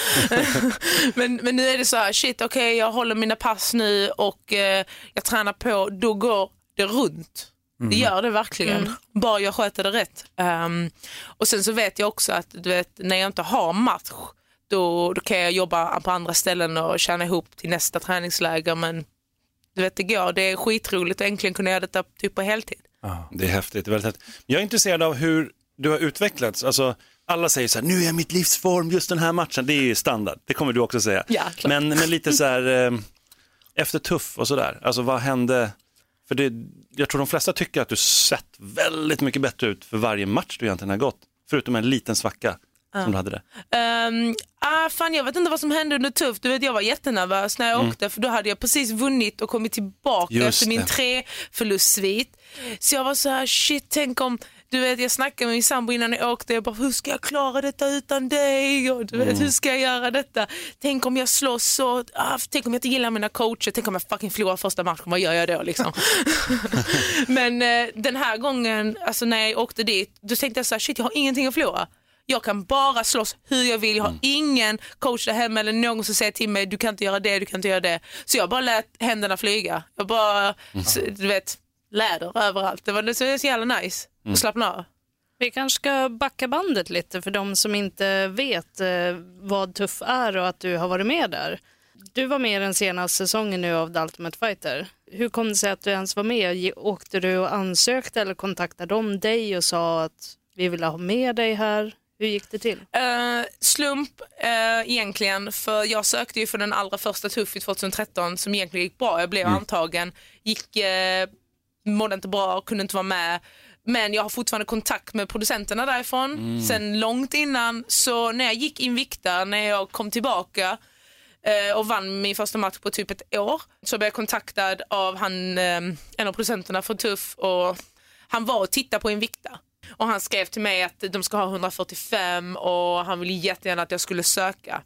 men, men nu är det så här, shit okej jag håller mina pass nu och eh, jag tränar på, då går det runt. Det gör det verkligen, bara jag sköter det rätt. Ehm, och sen så vet jag också att du vet, när jag inte har match då, då kan jag jobba på andra ställen och tjäna ihop till nästa träningsläger. Men du vet, det går. Det är skitroligt att äntligen kunna göra detta typ på heltid. Det är häftigt. Det är väldigt häftigt. Jag är intresserad av hur du har utvecklats. Alltså, alla säger så här, nu är jag mitt livsform, just den här matchen. Det är ju standard, det kommer du också säga. Ja, men, men lite så här, eh, efter tuff och sådär, alltså vad hände? För det, jag tror de flesta tycker att du sett väldigt mycket bättre ut för varje match du egentligen har gått. Förutom en liten svacka som du hade det. Um, ah, fan, jag vet inte vad som hände under tuff. Du vet, jag var jättenervös när jag åkte för då hade jag precis vunnit och kommit tillbaka Just efter min det. tre förlustsvit. Så jag var så här, shit, tänk om du vet, jag snackade med min sambo innan jag åkte. Jag bara, hur ska jag klara detta utan dig? Och du vet, hur ska jag göra detta? Tänk om jag slår så, ah, tänk om jag inte gillar mina coacher, tänk om jag fucking förlorar första matchen, vad gör jag då liksom? Men eh, den här gången, alltså när jag åkte dit, då tänkte jag så här, shit jag har ingenting att förlora. Jag kan bara slåss hur jag vill. Jag har ingen coach där hemma eller någon som säger till mig du kan inte göra det, du kan inte göra det. Så jag bara lät händerna flyga. Jag bara, så, du vet, läder överallt. Det var det var så jävla nice att slappna av. Vi kanske ska backa bandet lite för de som inte vet eh, vad Tuff är och att du har varit med där. Du var med den senaste säsongen nu av The Ultimate Fighter. Hur kom det sig att du ens var med? Åkte du och ansökte eller kontaktade de dig och sa att vi vill ha med dig här? Hur gick det till? Eh, slump eh, egentligen, för jag sökte ju för den allra första Tuff i 2013 som egentligen gick bra. Jag blev antagen, gick, eh, mådde inte bra, kunde inte vara med. Men jag har fortfarande kontakt med producenterna därifrån sen långt innan. Så när jag gick Invicta, när jag kom tillbaka eh, och vann min första match på typ ett år så blev jag kontaktad av han, eh, en av producenterna för Tuff och han var och tittade på Invicta. Och han skrev till mig att de ska ha 145 och han ville jättegärna att jag skulle söka.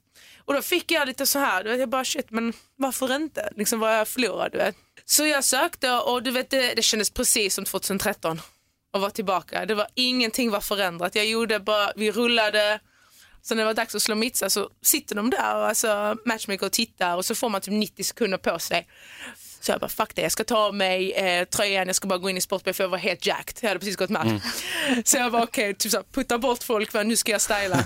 Och då fick jag lite så här, jag bara shit men varför inte? Liksom vad jag förlorar du vet. Så jag sökte och du vet det, det kändes precis som 2013 att vara tillbaka. Det var ingenting var förändrat. Jag gjorde bara, vi rullade. Så när det var dags att slå mitsa så sitter de där och alltså matchmaker och tittar och så får man typ 90 sekunder på sig. Så jag bara, fuck det, jag ska ta av mig eh, tröjan, jag ska bara gå in i sportbil för jag var helt jacked. Jag hade precis gått match. Så jag bara, okej, typ så här, putta bort folk för nu ska jag styla.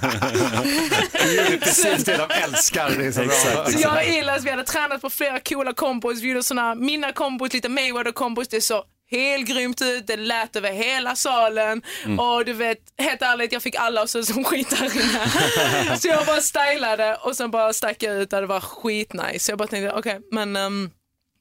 Det är precis det de älskar. Det är så. Så jag och Elias, vi hade tränat på flera coola kombos. Vi gjorde såna, mina kombos, lite Mayweather-kombos. Det såg helt grymt ut. Det lät över hela salen. Och du vet, helt ärligt, jag fick alla ut som skit där inne. så jag bara stylade och sen bara stack jag ut där det var skitnice. Så jag bara tänkte, okej, men ehm,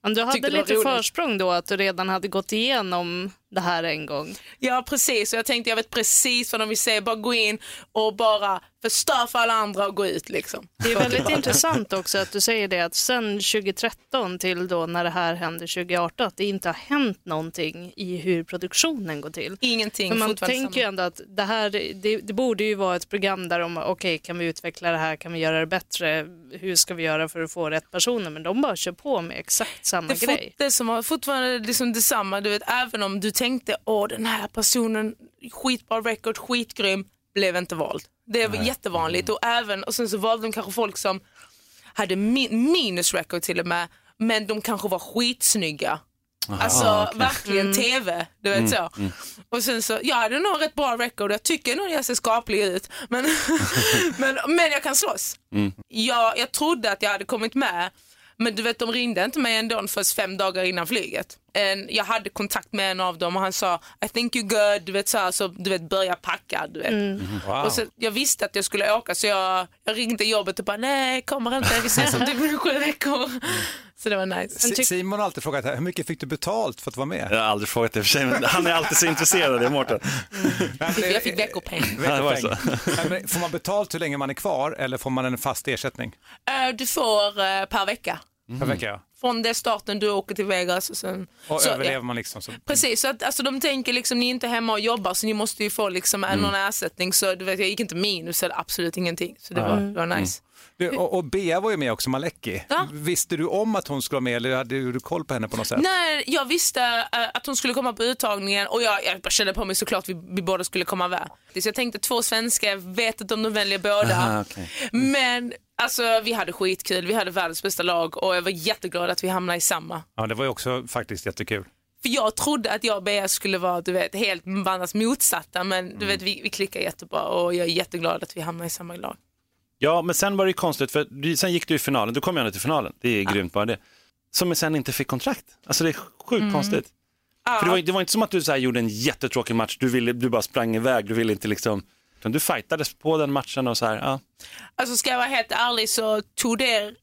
Men du hade lite försprång då att du redan hade gått igenom det här en gång. Ja precis, och jag tänkte jag vet precis vad de vill säga, bara gå in och bara förstör för alla andra och gå ut liksom. Det är väldigt intressant också att du säger det att sen 2013 till då när det här hände 2018 att det inte har hänt någonting i hur produktionen går till. Ingenting, För man tänker ju ändå att det här, det, det borde ju vara ett program där de, okej kan vi utveckla det här, kan vi göra det bättre, hur ska vi göra för att få rätt personer, men de bara kör på med exakt samma det, är grej. det som har fortfarande liksom detsamma, du vet, även om du tänkte åh den här personen, skitbra record, skitgrym, blev inte vald. Det är jättevanligt och även, och sen så valde de kanske folk som hade min, minus record till och med, men de kanske var skitsnygga. Alltså verkligen TV, du vet så. Och sen så, jag hade nog rätt bra record, jag tycker nog jag ser skaplig ut. Men, men, men jag kan slåss. Jag, jag trodde att jag hade kommit med, men du vet de ringde inte mig ändå först fem dagar innan flyget. En, jag hade kontakt med en av dem och han sa I think you're good, du vet så, här, så du vet börja packa. Du vet. Wow. Och så, jag visste att jag skulle åka så jag, jag ringde jobbet och bara nej kommer inte, vi ses om typ sju veckor. Så det var nice. Si- Simon har alltid frågat här, hur mycket fick du betalt för att vara med? Jag har aldrig frågat det för sig, men han är alltid så intresserad, det är Mårten. Jag fick veckopeng. Det Veckopeng. Får man betalt hur länge man är kvar eller får man en fast ersättning Eh, Du får eh, per vecka. Per vecka? ja? Från det starten du åker till Vegas och sen... Och så, överlever ja. man liksom? Så... Precis, så att, alltså, de tänker liksom ni är inte hemma och jobbar så ni måste ju få liksom, Mm. någon ersättning. Så du vet, jag gick inte minus eller absolut ingenting. Så det var, det var nice. Du, och, och Bea var ju med också, Maleki. Ja. Visste du om att hon skulle vara med eller hade du koll på henne på något sätt? Nej, jag visste eh, att hon skulle komma på uttagningen och jag, jag bara kände på mig såklart att vi, vi båda skulle komma med. Så jag tänkte två svenskar, jag vet inte om de väljer båda. Aha, okej. Men alltså, vi hade skitkul, vi hade världens bästa lag och jag var jätteglad att vi hamnade i samma. Ja, det var ju också faktiskt jättekul. För jag trodde att jag och Bea skulle vara du vet, helt varandras motsatta men du vet, vi, vi klickar jättebra och jag är jätteglad att vi hamnar i samma lag. Ja, men sen var det ju konstigt, för sen gick du i finalen, du kom ju ändå till finalen, det är grymt bara det. Som sen inte fick kontrakt. Alltså det är sjukt konstigt. För det var, det var inte som att du så gjorde en jättetråkig match, du, ville, du bara sprang iväg, du ville inte liksom, utan du fightades på den matchen och så här, ja. Alltså ska jag vara helt ärlig så tog det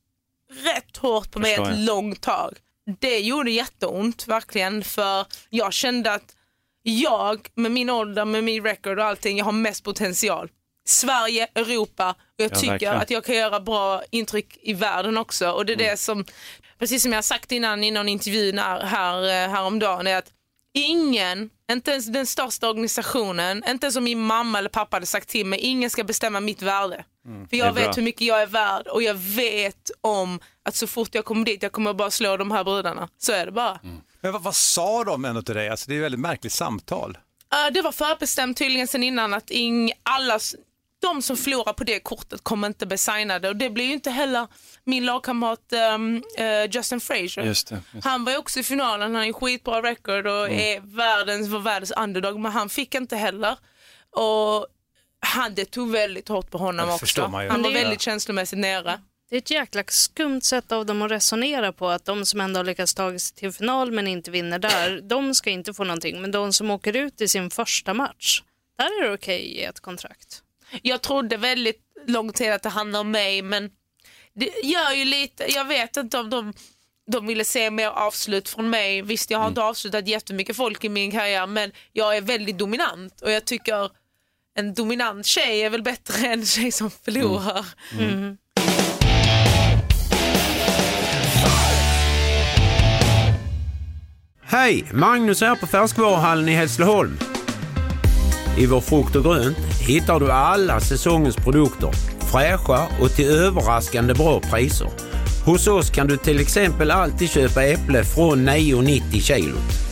rätt hårt på mig Förstår ett jag. långt tag. Det gjorde jätteont verkligen för jag kände att jag med min ålder, med min record och allting, jag har mest potential. Sverige, Europa och jag Ja, tycker verkligen. att jag kan göra bra intryck i världen också och det är det som, precis som jag har sagt innan i någon intervju när, här, eh, häromdagen, är att ingen, inte ens den största organisationen, inte ens om min mamma eller pappa hade sagt till mig, ingen ska bestämma mitt värde. För Mm. Är jag bra. vet hur mycket jag är värd och jag vet om att så fort jag kommer dit, jag kommer bara slå de här brudarna. Så är det bara. Men vad, vad sa de ändå till dig? Alltså, det är ett väldigt märkligt samtal. Uh, det var förbestämt tydligen sen innan att ing, alla, de som förlorar på det kortet kommer inte bli signade och det blir ju inte heller min lagkamrat um, eh, Justin Frazier. Just det. Just. Han var ju också i finalen, han har ju skitbra record och är världens, var världens underdog men han fick inte heller. Och han, det tog väldigt hårt på honom det också. förstår man ju. Han var är- väldigt känslomässigt nere. Det är ett jäkla skumt sätt av dem att resonera på att de som ändå har lyckats ta sig till final men inte vinner där, de ska inte få någonting. Men de som åker ut i sin första match, där är det okej i ett kontrakt. Jag trodde väldigt lång tid att det handlade om mig men det gör ju lite, jag vet inte om de, de ville se mer avslut från mig. Visst jag har inte avslutat jättemycket folk i min karriär men jag är väldigt dominant och jag tycker en dominant tjej är väl bättre än en tjej som förlorar. Hej! Magnus här på Färskvaruhallen i Hässleholm. I vår frukt och grönt hittar du alla säsongens produkter, fräscha och till överraskande bra priser. Hos oss kan du till exempel alltid köpa äpple från 9,90 kilot.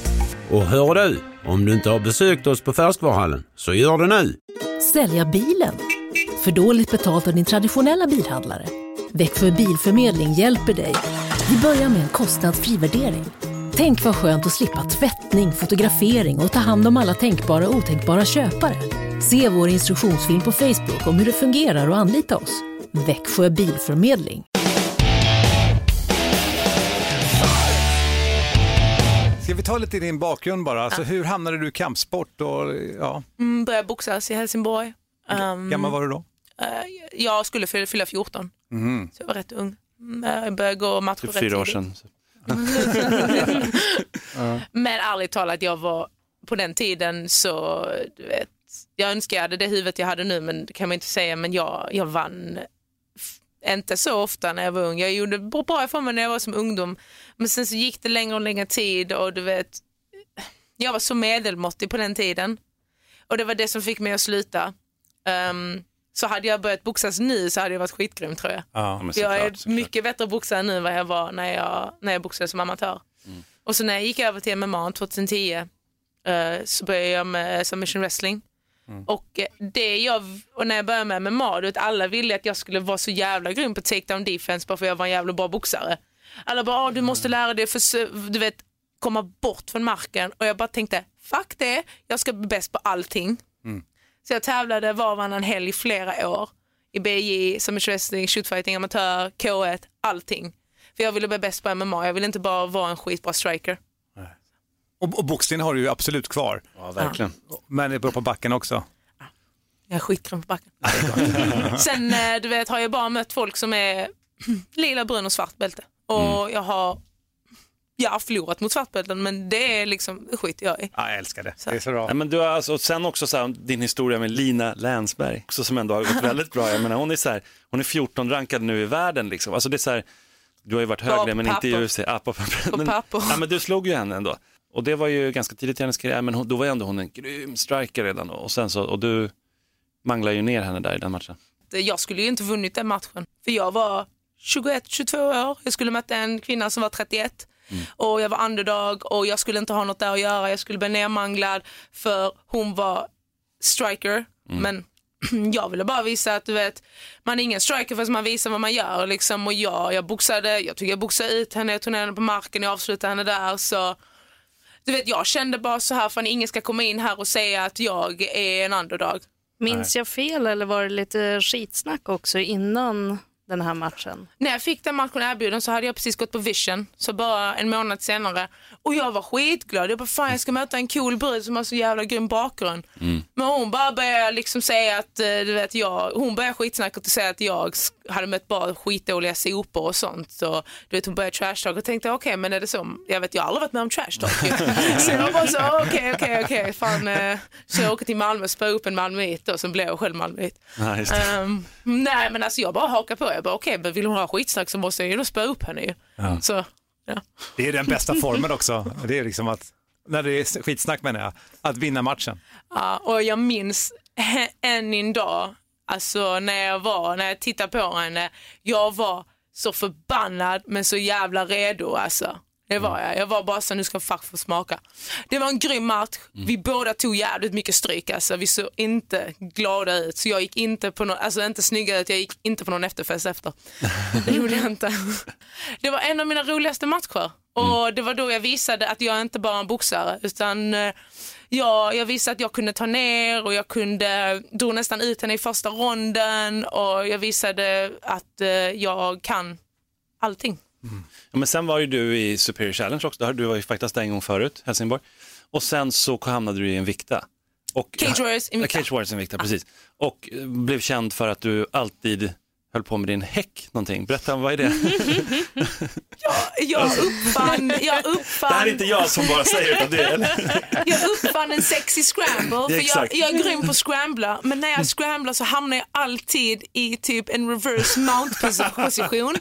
Och hör du, om du inte har besökt oss på Färskvaruhallen, så gör det nu! Sälja bilen? För dåligt betalt av din traditionella bilhandlare? Växjö Bilförmedling hjälper dig. Vi börjar med en kostnadsfri värdering. Tänk vad skönt att slippa tvättning, fotografering och ta hand om alla tänkbara och otänkbara köpare. Se vår instruktionsfilm på Facebook om hur det fungerar och anlita oss. Växjö Bilförmedling. Ska vi ta lite i din bakgrund bara? Alltså, Hur hamnade du i kampsport? Och, ja, Mm, började boxas i Helsingborg. Um, gammal var du då? eh, jag skulle fylla, fylla 14, Mhm. så jag var rätt ung. Mm, Jag började gå matcher Typ rätt fyra år sedan. Men ärligt talat, jag var på den tiden så, du vet, jag önskar jag hade det huvudet jag hade nu, men det kan man inte säga, men jag, jag vann inte så ofta när jag var ung. Jag gjorde bra ifrån mig när jag var som ungdom, men sen så gick det längre och längre tid och du vet, jag var så medelmåttig på den tiden och det var det som fick mig att sluta. Ehm, så hade jag börjat boxas nu så hade jag varit skitgrym tror jag. Ja. jag är såklart, mycket bättre boxare nu än vad jag var när jag, när jag boxade som amatör. Och så när jag gick över till MMA 2010 eh, så började jag med submission wrestling. Och, eh, det jag, och när jag började med MMA, du vet, alla ville att jag skulle vara så jävla grym på takedown defense bara för jag var en jävla bra boxare. Alla bara, "Ah, du måste lära dig för, du vet, komma bort från marken. Och jag bara tänkte, fuck det, jag ska bli bäst på allting. Så jag tävlade var och varannan helg i flera år. I BJ, submission wrestling, shootfighting, amatör, K1, allting. För jag ville bli bäst på MMA, jag ville inte bara vara en skitbra striker. Och, och boxningen har du ju absolut kvar, Ja, verkligen. men det beror på backen också. Jag är skitgrym på backen. Sen eh, du vet, har jag bara mött folk som är lila, brun och svart bälte. Och jag har jag har förlorat mot svartbälten men det är liksom skiter jag i. Ja, jag älskar det. Det är så bra. Ja, men du har alltså, och sen också så här, din historia med Lina Länsberg, också som ändå har gått väldigt bra. Jag menar, hon, är så här, hon är 14 rankad nu i världen. Liksom. Alltså, det är så här, du har ju varit högre på men inte i papper. UFC. Ja, på, papper. På men, papper. ja, men du slog ju henne ändå. Och det var ju ganska tidigt i hennes karriär, men hon, då var ju ändå hon en grym striker redan då. Och, sen så, och du manglar ju ner henne där i den matchen. Jag skulle ju inte vunnit den matchen. För jag var 21-22 år. Jag skulle möta en kvinna som var 31. Och jag var underdog och jag skulle inte ha något där att göra. Jag skulle bli nermanglad för hon var striker. Men jag ville bara visa att du vet, man är ingen striker förrän man visar vad man gör. Liksom. Och jag, jag boxade, jag tycker jag boxade ut henne, jag tog ner henne på marken, jag avslutade henne där. Så du vet, jag kände bara så här, för ingen ska komma in här och säga att jag är en underdog. Minns jag fel eller var det lite skitsnack också innan den här matchen? När jag fick den matchen erbjuden så hade jag precis gått på Vision, så bara en månad senare. Och jag var skitglad. Jag bara, fan jag ska möta en cool brud som har så jävla grym bakgrund. Men hon bara började liksom säga att, eh, du vet, jag, hon började skitsnacket och säga att jag hade mött bara skitdåliga sopor och sånt. Så du vet, hon började trashtalk och tänkte, okej men är det så? Jag vet, jag har aldrig varit med om trashtalk. så jag bara så, okej, okej, okej, fan. eh, Så jag åker till Malmö och spöar upp en malmöit och sen blev jag själv malmöit. Ja. Ehm, nej men alltså jag bara hakar på. Jag bara okej, men vill hon ha skitsnack så måste jag ju då spöa upp henne ju. Så, ja. Det är den bästa formen också. Det är liksom att, när det är skitsnack menar jag, att vinna matchen. ja, och jag minns än idag, alltså när jag var, när jag tittade på henne, jag var så förbannad men så jävla redo alltså. Det var jag. Jag var bara så nu ska fuck få smaka. Det var en grym match. Vi båda tog jävligt mycket stryk alltså. Vi såg inte glada ut. Så jag gick inte på någon, alltså inte snygga ut, jag gick inte på någon efterfest efter. Det gjorde jag inte. Det var en av mina roligaste matcher. Och det var då jag visade att jag inte bara är en boxare utan eh, jag, jag visade att jag kunde ta ner och jag kunde, drog nästan ut henne i första ronden och jag visade att eh, jag kan allting. Ja, men sen var ju du i Superior Challenge också, du var ju faktiskt där en gång förut, Helsingborg. Och sen så hamnade du i en vikta. Och, Cage Warriors Ja, Invicta. Cage Warriors Invicta, precis. Och eh, blev känd för att du alltid höll på med din häck någonting. Berätta, vad är det? Jag uppfann, jag Det här uppfann, är inte jag som bara säger utan det. Jag uppfann en sexy scramble. För jag, jag är grym på att scrambla, men när jag scramblar så hamnar jag alltid i typ en reverse mount position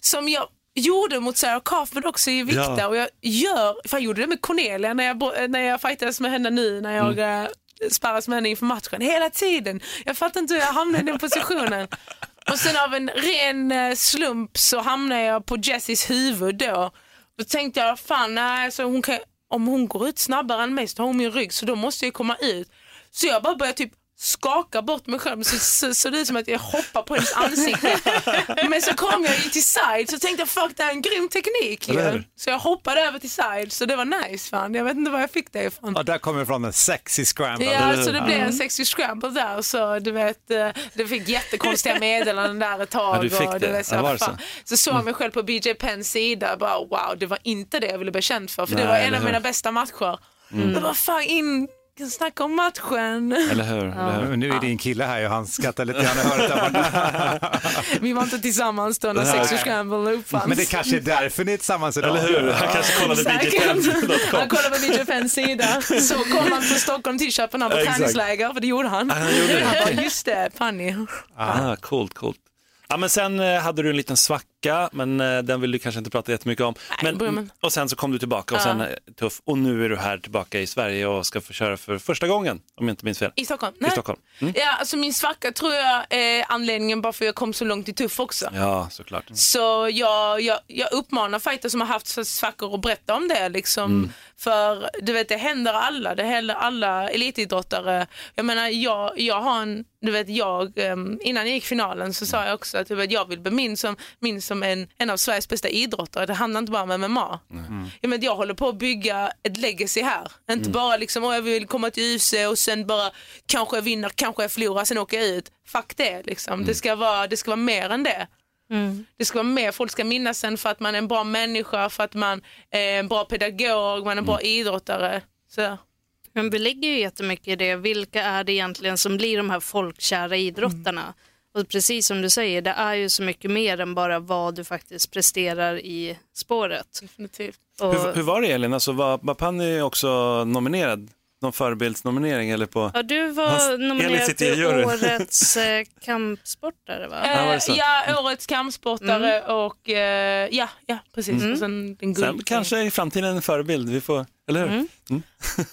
som jag gjorde mot Sarah Kaufman också i Vikta Ja. och jag gör, för jag gjorde det med Cornelia när jag, när jag fightades med henne nu när jag mm. sparras med henne inför matchen. Hela tiden. Jag fattar inte hur jag hamnade i den positionen. Och sen av en ren eh, slump så hamnade jag på Jessies huvud då. Då tänkte jag, fan nej, alltså hon kan, om hon går ut snabbare än mig så har hon min rygg så då måste jag komma ut. Så jag bara började typ skakar bort mig själv så så- det ut som att jag hoppar på hennes ansikte. Men så kom jag ju till side så tänkte jag fuck det här är en grym teknik ju. Så jag hoppade över till side så det var nice fan. Jag vet inte var jag fick det ifrån. Ja, där kommer det från en sexy scramble. Ja, så det blev en sexy scramble där så du vet, eh, det fick jättekonstiga meddelanden där ett tag. Ja, du fick och, det. vet, så, Ja, var det fan. så såg jag mig själv på BJ Penns sida bara wow, det var inte det jag ville bli känd för. För det Nej, var en av mina bästa matcher. Mm. Jag bara fan in, snacka om matchen. Eller hur? Eller hur? Nu är din kille här och han skrattar lite grann. Jag hör det där borta. Vi var inte tillsammans då när Nej. sexy scramble uppfanns. Men det kanske är därför ni är tillsammans idag. Eller hur? Han kanske kollade Säkert. Han kollade på BJ Penns sida, så kom han från Stockholm till Köpenhamn på träningsläger, för det gjorde han. Ah, han gjorde det. Han bara, just det, Fanny. Ah, coolt, coolt. Ja, men sen eh, hade du en liten svacka, men eh, den vill du kanske inte prata jättemycket om. börjar Men, och sen så kom du tillbaka och Ja. sen eh, tuff. Och nu är du här tillbaka i Sverige och ska få köra för första gången, om jag inte minns fel. I Stockholm? I Stockholm. Mm. Ja, alltså min svacka tror jag är anledningen bara för att jag kom så långt i tuff också. Ja, såklart. Så jag, jag, jag uppmanar fighters som har haft svackor att berätta om det. Liksom. Mm. För du vet, det händer alla. Det händer alla elitidrottare. Jag menar, jag, jag har en, du vet, jag, ehm, innan jag gick finalen så sa jag också att du vet, jag vill bli minns som, minns som en, en av Sveriges bästa idrottare. Det handlar inte bara om MMA. Jag, menar, jag håller på att bygga ett legacy här. Inte Mm. bara liksom, "Åh, jag vill komma till UFC och sen bara kanske jag vinner, kanske jag förlorar, sen åker jag ut. Fuck det liksom. Mm. Det, ska vara, det ska vara mer än det. Det ska vara mer, folk ska minnas en för att man är en bra människa, för att man är en bra pedagog, man är en bra idrottare. Så. Men vi lägger ju jättemycket i det. Vilka är det egentligen som blir de här folkkära idrottarna? Och precis som du säger, det är ju så mycket mer än bara vad du faktiskt presterar i spåret. Definitivt. Och, Hur, hur var det Elin? Alltså, var, var Panny också nominerad? Någon förebildsnominering eller på? ja, du var Hans- nominerad till årets eh, kampsportare va? Eh, så? ja, årets kampsportare och eh, ja, ja, precis. Mm. Och sen den Sen kanske i framtiden en förebild, vi får, eller hur? Mm.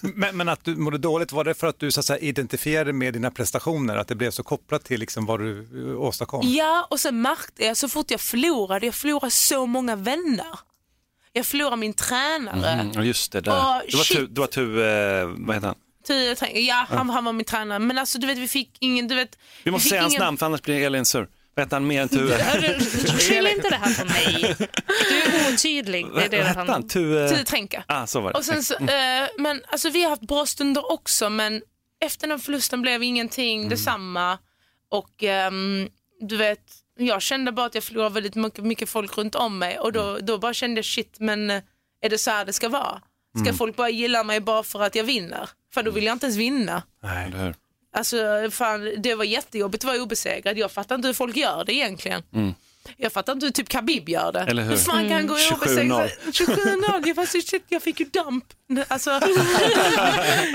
Men, men att du mådde dåligt, var det för att du så att säga, identifierade med dina prestationer? Att det blev så kopplat till liksom, vad du eh, åstadkom? Ja, och sen märkte jag så fort jag förlorade, jag förlorade så många vänner. Jag förlorade min tränare. Mm, just det, där. Åh, det var shit. tu, var tu eh, vad heter han? Ja, han, han var min tränare. Men alltså du vet, vi fick ingen, du vet. Vi måste fick säga hans ingen... namn för annars blir Elin sur. Heter han mer än? Hörru, Skyll inte det här på mig. Du är otydlig. Det är det Vad han? Tue? Tio Tränka. Ah, så var det. Och sen så, Mm. eh, men alltså vi har haft bra stunder också men efter den förlusten blev ingenting Mm. detsamma. Och ehm, du vet, jag kände bara att jag förlorade väldigt mycket, mycket folk runt om mig och då, Mm. då bara kände jag shit men eh, är det så här det ska vara? Ska Mm. folk bara gilla mig bara för att jag vinner? För då vill jag inte ens vinna. Nej. Hur? Alltså fan, det var jättejobbigt att vara obesegrad. Jag fattar inte hur folk gör det egentligen. Mm. Jag fattar inte hur typ Khabib gör det. Eller hur? fan kan han gå 27-0. obesegrad? 27-0. Jag, shit, jag fick ju damp. Alltså,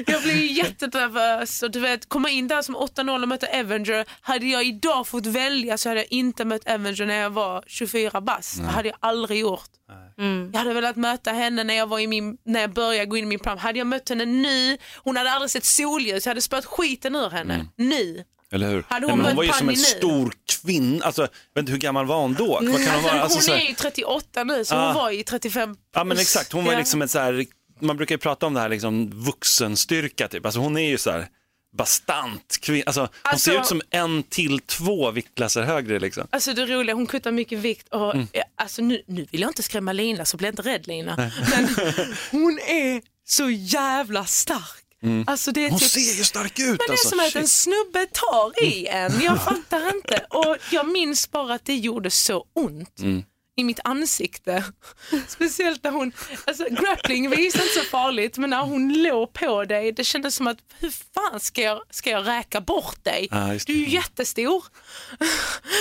jag blev ju jättenervös. Och du vet, komma in där som 8-0 och möta Avenger. Hade jag idag fått välja så hade jag inte mött Avenger när jag var 24 bast. Det hade jag aldrig gjort. Jag hade velat möta henne när jag, var i min, när jag började gå in i min plan. Hade jag mött henne nu, hon hade aldrig sett solljus, jag hade spöat skiten ur henne. Nu. Eller hur? Hade Nej, hon men hon var ju som en nu? stor kvinna. Alltså, jag vet inte hur gammal var hon då? Vad kan hon vara? Alltså, hon så här- är ju 38 nu så Ah. hon var ju 35 Ja men exakt, hon var Ja. liksom ett så här, man brukar ju prata om det här liksom vuxenstyrka typ, alltså hon är ju så här bastant kvinna, alltså, hon Alltså- ser ut som en till två viktklasser högre liksom. Alltså det roliga, hon kuttar mycket vikt och Mm. eh, alltså nu, nu vill jag inte skrämma Lina så bli inte rädd Lina. Men hon är så jävla stark. Alltså det är Mm. Hon typ, ser ju stark ut men det är alltså. som att en snubbe tar i en. Jag fattar inte. Och jag minns bara att det gjorde så ont. Mm. I mitt ansikte. Speciellt när hon, alltså grappling visar inte så farligt men när hon låg på dig det kändes som att hur fan ska jag, ska jag räka bort dig? Just du är ju jättestor.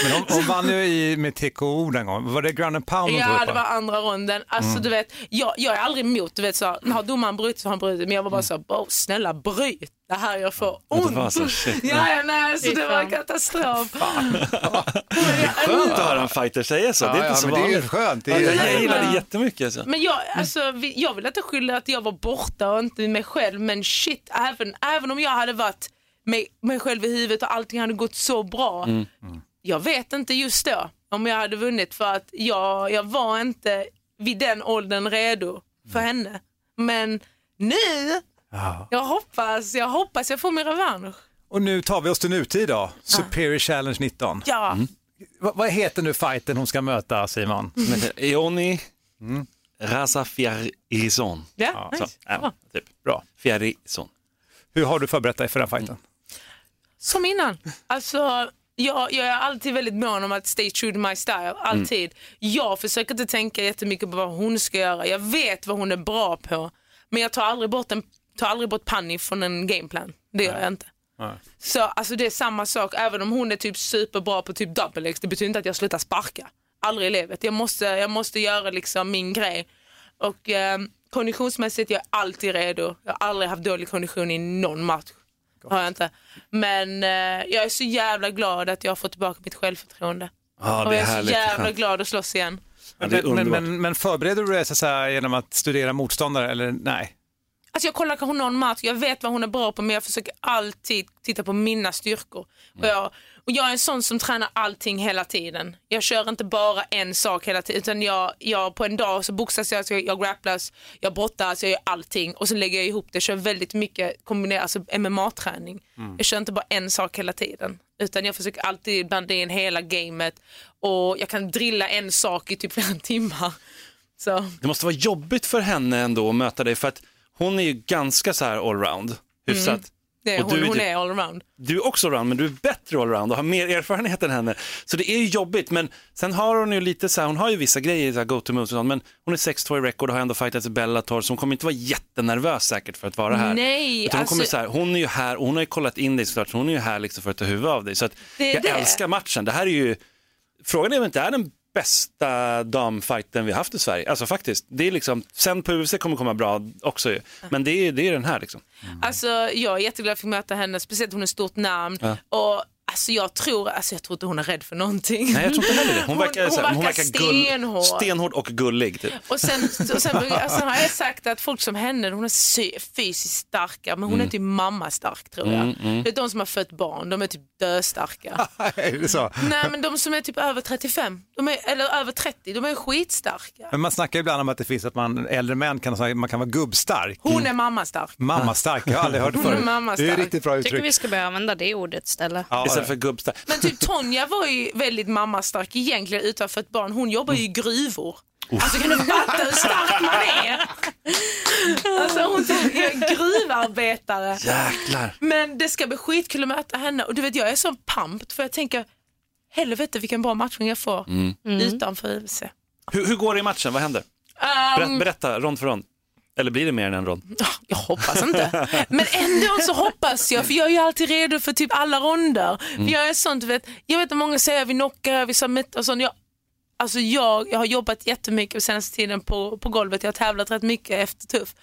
Men hon, hon vann ju i, med TKO den gången. Var det ground and pound Ja, det va? var andra ronden. Alltså Mm. du vet, jag, jag är aldrig emot, du vet så, har domaren brutit så har han brutit, men jag var bara så, "Åh, snälla bryt, det här jag får Ja, det ont. var så, shit. ja, ja, nej, så Fy det var katastrof. Skönt att höra en fighter säga så, det är inte ja, så men det är ju vanligt. skönt. Det är ju- jag, gillar det jättemycket. Alltså. Men jag, alltså, jag vill inte skylla att jag var borta och inte mig själv, men shit, även, även om jag hade varit mig, mig själv i huvudet och allting hade gått så bra. Mm. Jag vet inte just då om jag hade vunnit för att jag, jag var inte vid den åldern redo för Mm. henne. Men nu, Ja. jag hoppas, jag hoppas jag får min revansch. Och nu tar vi oss till nutid då, Superior Challenge 19. Ja, Va- vad heter nu fighten hon ska möta Simon? Heter Eoni Razafiarison. ja. Så, ja, typ. Bra. Fiarison. Hur har du förberett dig för den fighten? Som innan. Alltså, jag, jag är alltid väldigt mån om att stay true to my style. Alltid. Jag försöker inte tänka jättemycket på vad hon ska göra. Jag vet vad hon är bra på. Men jag tar aldrig bort, en, tar aldrig bort panni från en gameplan. Det gör jag inte. Så alltså det är samma sak, även om hon är typ superbra på typ double X, det betyder inte att jag slutar sparka. Aldrig i livet. Jag måste, jag måste göra liksom min grej. Och eh, konditionsmässigt jag är alltid redo. Jag har aldrig haft dålig kondition i någon match. Har jag inte. Men eh, jag är så jävla glad att jag har fått tillbaka mitt självförtroende. Ja, och jag är så jävla glad att slåss igen. Ja, men, men, men, förbereder du dig så genom att studera motståndare eller nej? Alltså jag kollar kanske någon match, jag vet vad hon är bra på men jag försöker alltid titta på mina styrkor. Och, jag, och jag är en sån som tränar allting hela tiden. Jag kör inte bara en sak hela tiden utan jag, jag på en dag så boxas jag, så jag, jag grapplas, jag brottas, jag gör allting och så lägger jag ihop det. Jag kör väldigt mycket kombinerat, alltså MMA-träning. Jag kör inte bara en sak hela tiden utan jag försöker alltid blanda in hela gamet och jag kan drilla en sak i typ flera timmar. Så. Det måste vara jobbigt för henne ändå att möta dig för att hon är ju ganska så här allround. Hyfsat. Det, Och hon, du är hon typ- är allround. Du är också allround men du är bättre allround och har mer erfarenhet än henne. Så det är ju jobbigt men sen har hon ju lite så här, hon har ju vissa grejer, så här go to moves och sånt, men hon är 6-2 i record och har ändå fightats i Bellator så hon kommer inte vara jättenervös säkert för att vara här. Nej, Utan hon, kommer alltså- så här, hon är ju här och hon har ju kollat in dig såklart så hon är ju här liksom för att ta huvudet av dig. Så att Det jag det. älskar matchen. Det här är ju, frågan är om inte är den bästa damfighten vi haft i Sverige. Alltså faktiskt, det är liksom, sen på UFC kommer komma bra också ju. Men det är, det är den här liksom. Alltså, jag är jätteglad att få möta henne, speciellt hon är ett stort namn. Och Alltså jag tror, alltså jag tror inte hon är rädd för någonting. Nej jag tror inte heller det. Hon verkar, hon, här, hon verkar stenhård. stenhård och gullig. Typ. Och sen, och sen alltså, har jag sagt att folk som henne, hon är fysiskt starka men hon är typ mamma stark tror jag. Det är de som har fött barn, de är typ döstarka. är det så? Nej men de som är typ över 35, de är, eller över 30, de är skitstarka. Men man snackar ibland om att det finns att man, äldre män kan, man kan vara gubbstark. Hon är mammastark. Mammastark, jag har aldrig hört Hon är förut. mammastark. Det är riktigt bra Tycker uttryck. vi ska börja använda det ordet istället. Ja, Istället för gubbstark. Men typ Tonja var ju väldigt mammastark egentligen utan för ett barn. Hon jobbar ju i gruvor. Alltså kan du fatta hur stark man är? Alltså hon är gruvarbetare. Jäklar. Men det ska bli skitkul att möta henne och du vet jag är så pumped för jag tänker helvete vilken bra matchning jag får utanför UFC. Hur, hur går det i matchen? Vad händer? Berätta, Um, berätta rond för rond. Eller blir det mer än en rond? jag hoppas inte. Men ändå så hoppas jag för jag är ju alltid redo för typ alla ronder. För jag är sånt, vet, jag vet att många säger vi knockar, vi submit och sånt. Jag, alltså jag, jag har jobbat jättemycket senaste tiden på, på golvet, jag har tävlat rätt mycket efter tuff.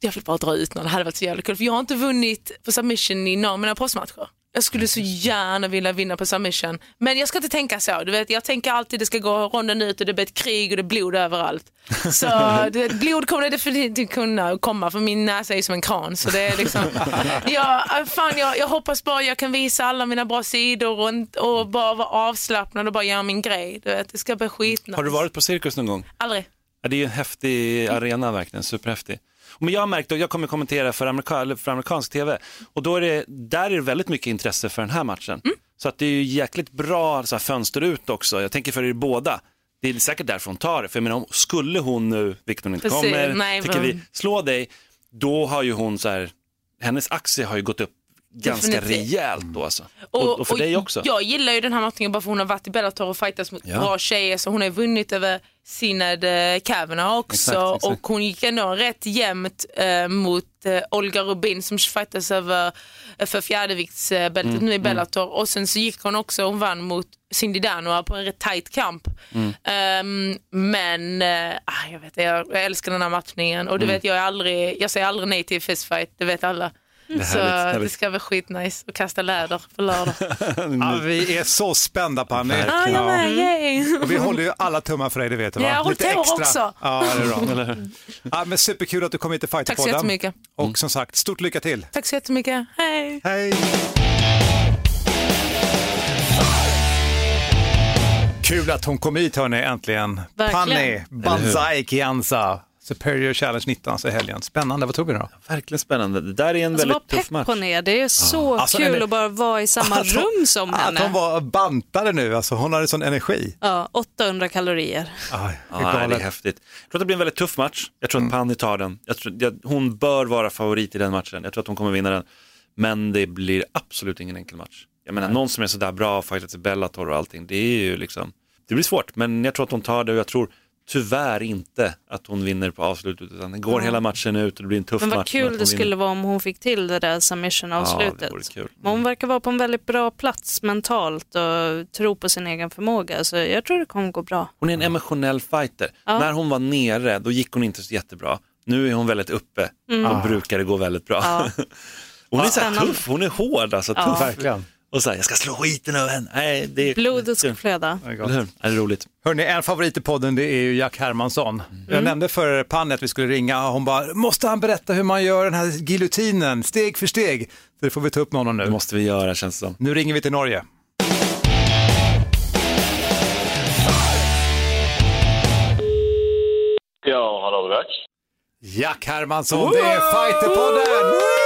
Jag vill bara dra ut någon, det hade varit så jävla kul. För jag har inte vunnit på submission i någon av mina postmatcher. Jag skulle så gärna vilja vinna på submission. Men jag ska inte tänka så. Du vet, jag tänker alltid det ska gå ronden ut och det blir ett krig och det är blod överallt. Så du vet, blod kommer det definitivt kunna komma för min näsa är som en kran. Så det är liksom, ja, fan, jag, jag hoppas bara jag kan visa alla mina bra sidor och, och bara vara avslappnad och bara göra min grej. Du vet, det ska bli skitnice. Har du varit på Cirkus någon gång? Aldrig. Ja, det är ju en häftig arena verkligen, superhäftig. Men jag har märkt, och jag kommer kommentera för, amerika, för amerikansk tv, och då är det, där är det väldigt mycket intresse för den här matchen. Mm. Så att det är ju jäkligt bra så här, fönster ut också. Jag tänker för er båda. Det är säkert därför hon tar det. För jag menar, skulle hon nu, vilket hon inte Precis, kommer, nej, tycker vi, slå dig, då har ju hon så här, hennes aktie har ju gått upp ganska Definitivt. rejält då alltså. Och, och för dig också. Jag gillar ju den här matchningen bara för hon har varit i Bellator och fightats mot Ja. bra tjejer så hon har ju vunnit över Sinad eh, Kavanagh också Exakt, exakt. och hon gick ändå rätt jämnt eh, mot eh, Olga Rubin som fightas över för fjärdeviktsbältet Mm, nu i Bellator och sen så gick hon också, hon vann mot Cindy Danoa på en rätt tight kamp. Mm. Ehm, men ah, jag, vet, jag, jag älskar den här matchningen och du Mm. vet jag är aldrig, jag säger aldrig nej till fistfight, det vet alla. Är så härligt, det ska bli skitnice att kasta läder på lördag. Ja, vi är så spända Panny. Ah, jag med, yay. Och vi håller ju alla tummar för dig, det vet du va? Ja, Lite tår extra. också. Ja, det är bra. ja, men superkul att du kom hit till Tack så Fighterpodden. jättemycket. Och som sagt, stort lycka till. Tack så jättemycket. Hej. Hej! Kul att hon kom hit hörni, äntligen. Verkligen. Panny Banzai Kianza. Superior Challenge 19 alltså i helgen. Spännande, vad tror vi då? Verkligen spännande. Det där är en Alltså väldigt tuff pepp match. på ner. Det är så Alltså, kul eller- att bara vara i samma Att hon- rum som Att hon henne. var bantade nu, alltså hon hade sån energi. Ja, 800 kalorier. Aj, är Ja, det är. Mm. häftigt. Jag tror att det blir en väldigt tuff match. Jag tror att Panny tar den. Jag tror, jag, hon bör vara favorit i den matchen. Jag tror att hon kommer vinna den. Men det blir absolut ingen enkel match. Jag menar, någon som är sådär bra och fightat i Bellator och allting, det är ju liksom, det blir svårt. Men jag tror att hon tar det och jag tror tyvärr inte att hon vinner på avslutet, utan det går hela matchen ut och det blir en tuff Men vad match. kul det hon skulle vinner. vara om hon fick till det där Ja, submission-avslutet. kul. Men hon verkar vara på en väldigt bra plats mentalt och tro på sin egen förmåga. Så jag tror det kommer gå bra. Hon är en emotionell fighter. Ja. När hon var nere, då gick hon inte så jättebra. Nu är hon väldigt uppe och brukar det gå väldigt bra. Ja. Hon är så tuff, hon är hård alltså. Ja. Tuff. Verkligen. Och så här, jag ska slå skiten av henne. Nej, det är... Blodet ska flöda. Eller hur? Det är roligt. Hörni, en favorit i podden det är ju Jack Hermansson. Mm. Jag nämnde för Panne att vi skulle ringa och hon bara, måste han berätta hur man gör den här giljotinen steg för steg? Så det får vi ta upp med honom nu. Det måste vi göra känns det som. Nu ringer vi till Norge. Ja, hallå Jack. Jack Hermansson, det är Fighterpodden!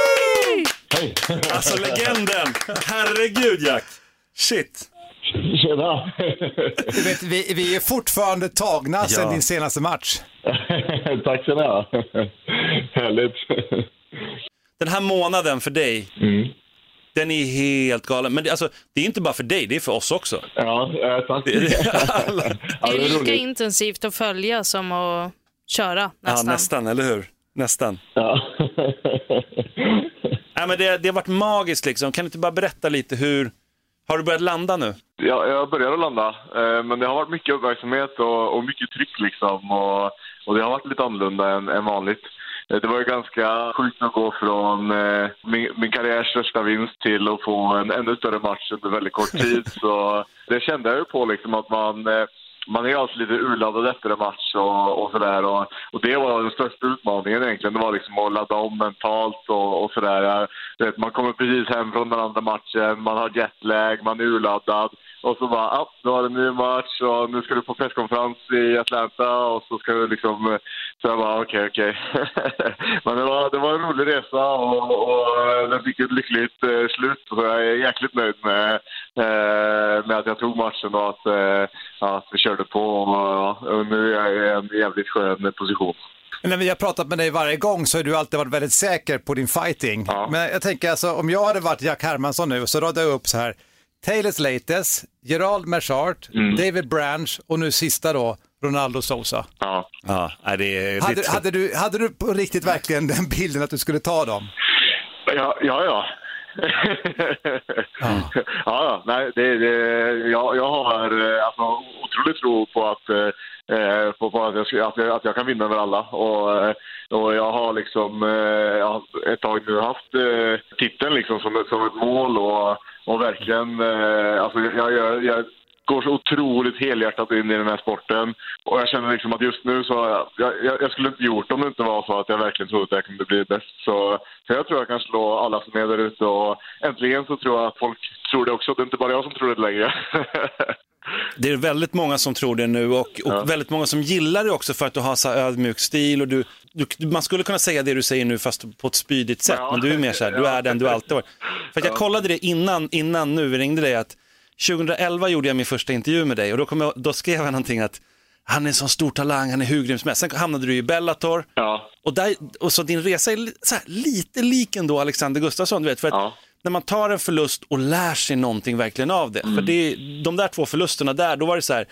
Hej. Alltså legenden! Herregud Jack! Shit! Tjena. Du vet, vi, vi är fortfarande tagna sedan Ja. din senaste match. Tack så ni ha. Härligt. Den här månaden för dig, Mm. den är helt galen. Men det, alltså, det är inte bara för dig, det är för oss också. Ja, tack. Det är alla. Ja, Det är lika intensivt att följa som att köra Ja, nästan. nästan, eller hur? Nästan. Ja. Nej, men det, det har varit magiskt liksom. Kan du inte bara berätta lite hur... Har du börjat landa nu? Ja, jag börjar att landa, eh, men det har varit mycket uppmärksamhet och, och mycket tryck liksom. Och, och det har varit lite annorlunda än, än vanligt. Eh, Det var ju ganska sjukt att gå från eh, min, min karriärs största vinst till att få en ännu större match under väldigt kort tid. Så det kände jag ju på liksom att man eh, man är alltid lite urladdad efter en match och, och sådär. Och, och det var den största utmaningen egentligen. Det var liksom att ladda om mentalt och, och sådär. Man kommer precis hem från den andra matchen, man har jetlag, man är urladdad. Och så bara, ah, nu har det en ny match och nu ska du på presskonferens i Atlanta och så ska du liksom... eh, Så jag bara, okej, okej. Men det var, det var en rolig resa och, och den fick ett lyckligt eh, slut. Så jag är jäkligt nöjd med, eh, med att jag tog matchen och att, eh, att vi körde på. Och, och nu är jag i en jävligt skön position. Men när vi har pratat med dig varje gång så har du alltid varit väldigt säker på din fighting. Ja. Men jag tänker alltså, om jag hade varit Jack Hermansson nu så radar jag upp så här, Taylor Slates, Gerald Merchart, Mm. David Branch och nu sista då, Ronaldo Sousa. Ja. Ja, det är... Hade, hade, du, hade du på riktigt verkligen den bilden att du skulle ta dem? Ja, ja. ja ja, ja. Nej, det, det, jag, jag har eh, alltså, otrolig tro på att, eh, eh, på, på att, jag, att, jag, att jag kan vinna över alla. Och, eh, och jag har liksom eh, jag har ett tag nu haft eh, titeln liksom som, som ett mål och, och verkligen, eh, alltså jag, jag, jag går så otroligt helhjärtat in i den här sporten. Och jag känner liksom att just nu så, jag, jag, jag skulle inte gjort om det inte var så att jag verkligen trodde att jag kunde bli bäst. Så, så jag tror jag kan slå alla som är där ute och äntligen så tror jag att folk tror det också. Det är inte bara jag som tror det längre. Det är väldigt många som tror det nu och, och Ja. väldigt många som gillar det också för att du har så ödmjuk stil och du, du, man skulle kunna säga det du säger nu fast på ett spydigt sätt, Ja. men du är mer så här, du är den du alltid varit. För jag Ja. kollade det innan, innan nu vi ringde dig att 2011 gjorde jag min första intervju med dig och då, jag, då skrev jag någonting att han är en sån stor talang, han är hur grym som helst. Sen hamnade du i Bellator ja, och, där, och så din resa är här, lite lik ändå Alexander Gustafsson, du vet, för att Ja. när man tar en förlust och lär sig någonting verkligen av det. För det, de där två förlusterna där, då var det så här,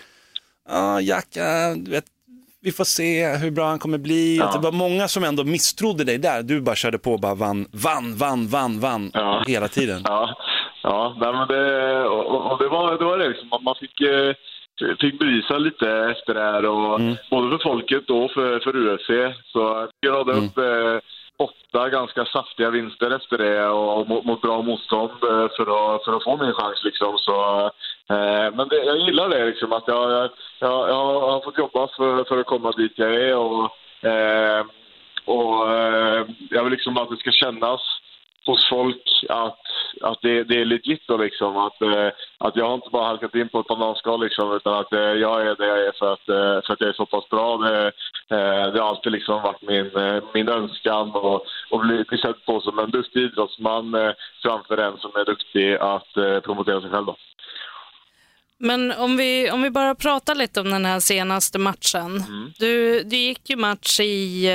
ja, Jack, du vet, vi får se hur bra han kommer bli. Ja. Det var många som ändå misstrodde dig där. Du bara körde på och bara vann, vann, vann, vann, vann Ja. hela tiden. ja, ja nej, men det, och, och- det, var, det var det liksom man fick, eh, fick bevisa lite efter det här. Och, Både för folket och för, för UFC. Så jag radade upp eh, åtta ganska saftiga vinster efter det och mot, mot bra motstånd eh, för att, för att få min chans. Liksom. Så, eh, men det, jag gillar det, liksom, att jag, jag, jag, jag har fått jobba för, för att komma dit jag är. Och, eh, och eh, Jag vill liksom att det ska kännas hos folk att att det, det är legit då liksom. Att, eh, att jag har inte bara halkat in på ett bananskal liksom, utan att eh, jag är det jag är för att, eh, för att jag är så pass bra. Det, det har alltid liksom varit min, min önskan och, och bli, bli sedd på som en duktig idrottsman framför en som är duktig att promotera sig själv. Då. Men om vi, om vi bara pratar lite om den här senaste matchen. Du, du gick ju match i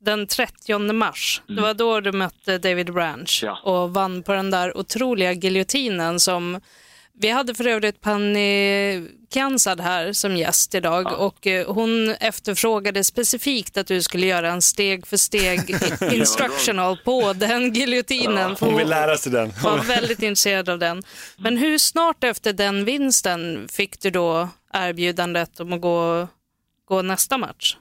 den 30 mars. Det var då du mötte David Branch Ja. och vann på den där otroliga giljotinen som vi hade för övrigt Panny Kansad här som gäst idag och eh, hon efterfrågade specifikt att du skulle göra en steg för steg instructional på den giljotinen. för Hon vill lära sig den. var väldigt intresserad av den. Men hur snart efter den vinsten fick du då erbjudandet om att gå, gå nästa match?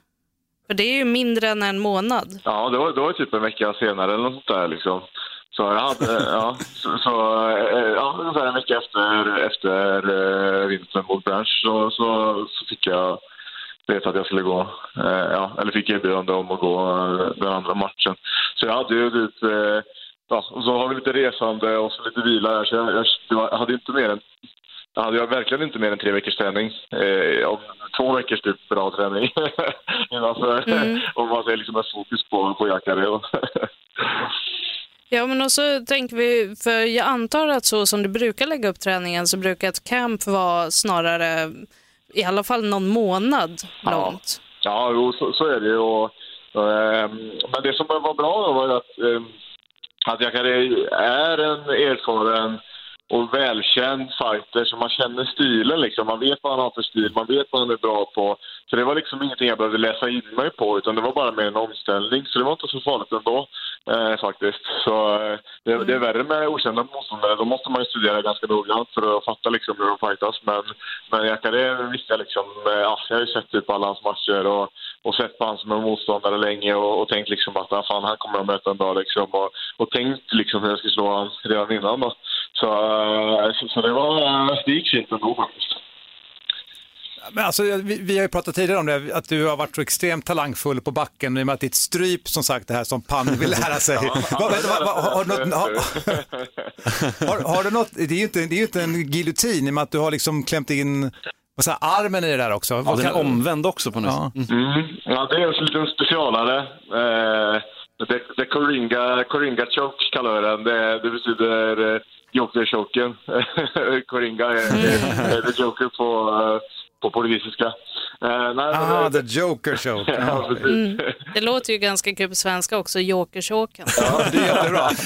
För det är ju mindre än en månad. Ja, det var, det var typ en vecka senare eller något sånt där liksom. Så jag hade, eh, ja, så, så eh, ja, ungefär en vecka efter, efter eh, vintern vinsten mot Branch så, så, så fick jag veta att jag skulle gå, eh, ja, eller fick erbjudande om att gå den andra matchen. Så jag hade ju lite... eh, ja, och så har vi lite resande och så lite vila där, så jag, jag, jag hade inte mer än jag hade verkligen inte mer än tre veckors träning. Eh, två veckors typ bra träning. Innanför, om man säger liksom ett fokus på, på Jacare. Ja, men också tänker vi, för jag antar att så som du brukar lägga upp träningen så brukar ett camp vara snarare i alla fall någon månad långt. Ja, jo, så, så är det ju. Och, ehm, men det som var bra då var att, um, att Jacare är en erfaren och välkänd fighter, så man känner stilen. Liksom. Man vet vad han har för stil, man vet vad han är bra på. Så det var liksom ingenting jag behövde läsa in mig på, utan det var bara mer en omställning. Så det var inte så farligt ändå, eh, faktiskt. Så eh, det, det är värre med okända motståndare. Då måste man ju studera ganska noggrant för att fatta liksom hur de fightas. Men, men Jacare visste jag liksom, eh, ja, jag har ju sett typ alla hans matcher och, och sett på han som en motståndare länge och, och tänkt liksom att ah, fan, han kommer jag möta en dag liksom. Och, och tänkt liksom hur jag ska slå honom redan innan då. Så, eh, så, så det var, det gick fint ändå faktiskt. Men alltså, vi, vi har ju pratat tidigare om det, att du har varit så extremt talangfull på backen i och med att ditt stryp, som sagt, det här som Panny vill lära sig. Har, du något, har, har, har du något, det är ju inte, det är ju inte en giljotin i och med att du har liksom klämt in vad säger, armen i det där också. Ja, den är omvänd också på något Ja. sätt. Mm. Ja, det är en liten specialare. Eh, det, det Coringa, Coringa choke kallar vi den. Det, det betyder eh, joker-choken. Coringa är, är, är the joker på, eh, på portugisiska. Eh, nej, men Ah, det- the Joker show. Ja. Mm. Det låter ju ganska kul på svenska också, jokersåken. Ja, det är jättebra.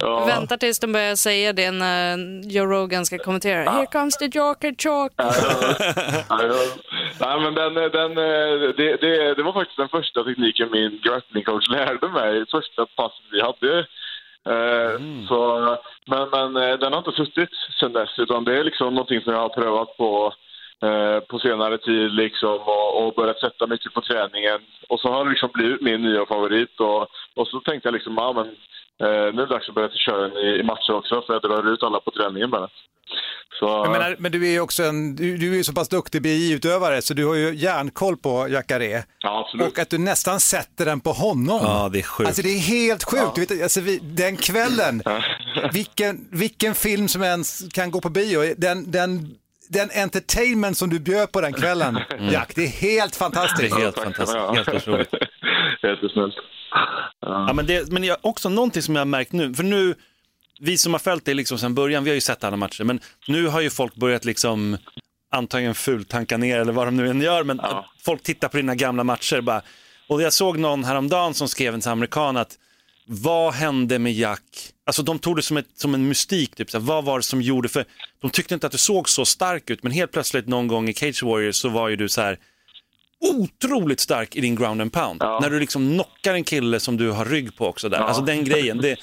Ja. Väntar tills de börjar säga det när Joe Rogan ska kommentera. Here comes the joker ja. Nej, men den, den, eh, det, det, det var faktiskt den första tekniken min grapplingcoach lärde mig. Första passet vi hade. Eh, så, men, men eh, den har inte suttit sedan dess, utan det är liksom någonting som jag har prövat på eh, på senare tid liksom och, och börjat sätta mycket på träningen. Och så har det liksom blivit min nya favorit och, och så tänkte jag liksom, ja men nu är det dags att börja köra den i, i matcher också för jag drar ut alla på träningen bara. Så, Jag menar, men du är ju också en, du, du är ju så pass duktig BI-utövare så du har ju järnkoll på Jacare. ja, absolut. Och att du nästan sätter den på honom. Ja, det är sjukt. Alltså det är helt sjukt. Du vet, alltså, vi, den kvällen, vilken, vilken film som ens kan gå på bio, den, den, den entertainment som du bjöd på den kvällen, Jack, det är helt Det fantastiskt. är helt fantastiskt, helt otroligt. Jättesnällt. Ja, men det, men jag, också någonting som jag har märkt nu, för nu, vi som har följt det liksom sedan början, vi har ju sett alla matcher, men nu har ju folk börjat liksom antagligen fultanka ner eller vad de nu än gör, men att folk tittar på dina gamla matcher bara. Och jag såg någon häromdagen som skrev en amerikan att vad hände med Jack? Alltså de tog det som, ett, som en mystik, typ. Så här, vad var det som gjorde, för de tyckte inte att du såg så stark ut, men helt plötsligt någon gång i Cage Warriors så var ju du så här otroligt stark i din ground and pound. När du liksom knockar en kille som du har rygg på också där. Alltså den grejen, det,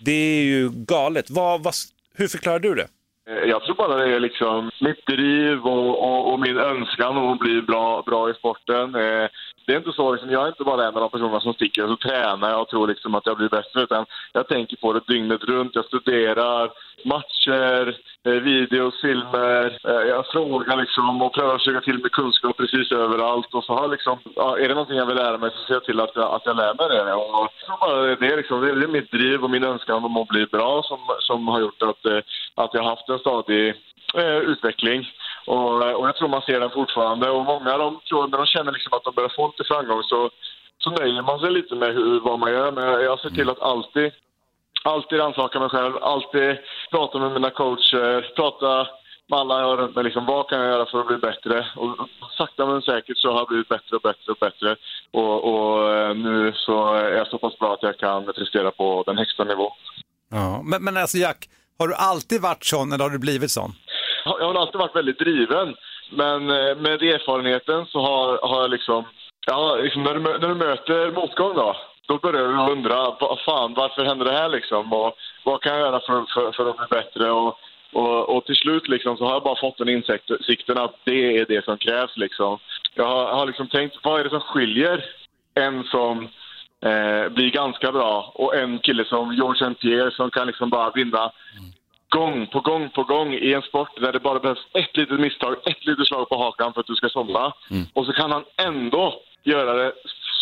det är ju galet. Vad, vad, hur förklarar du det? Eh, Jag tror bara det är liksom mitt driv och, och, och min önskan om att bli bra, bra i sporten. Eh, Det är inte så, liksom, jag är inte bara en av de personerna som sticker och tränar och tror liksom att jag blir bättre. Utan jag tänker på det dygnet runt. Jag studerar matcher, Eh, videos, filmer. Eh, jag frågar liksom och prövar att försöka till med kunskap precis överallt. Och så har jag liksom, ja, är det någonting jag vill lära mig så ser jag till att jag, att jag lär mig det. Och bara, det, är liksom, det är mitt driv och min önskan om att bli bra som, som har gjort att, eh, att jag har haft en stadig eh, utveckling. Och, och jag tror man ser den fortfarande. Och många av dem tror, när de känner liksom att de börjar få lite framgång så, så nöjer man sig lite med hur, vad man gör. Men jag ser till att alltid alltid rannsaka mig själv, alltid prata med mina coacher, prata med alla jag har runt mig. Liksom, vad kan jag göra för att bli bättre? Och sakta men säkert så har jag blivit bättre och bättre och bättre. Och, och eh, nu så är jag så pass bra att jag kan prestera på den högsta nivån. Ja. Men, men alltså Jack, har du alltid varit sån eller har du blivit sån? Jag har alltid varit väldigt driven, men eh, med erfarenheten så har, har jag liksom... Ja, liksom när, du, när du möter motgång då, då börjar du undra, vad fan, varför händer det här liksom? Och vad kan jag göra för, för, för att bli bättre? Och, och, och till slut liksom så har jag bara fått den insikten att det är det som krävs liksom. Jag har, har liksom tänkt, vad är det som skiljer en som eh, blir ganska bra och en kille som George St. Pierre som kan liksom bara vinna gång på gång på gång i en sport där det bara behövs ett litet misstag, ett litet slag på hakan för att du ska somna. Och så kan han ändå göra det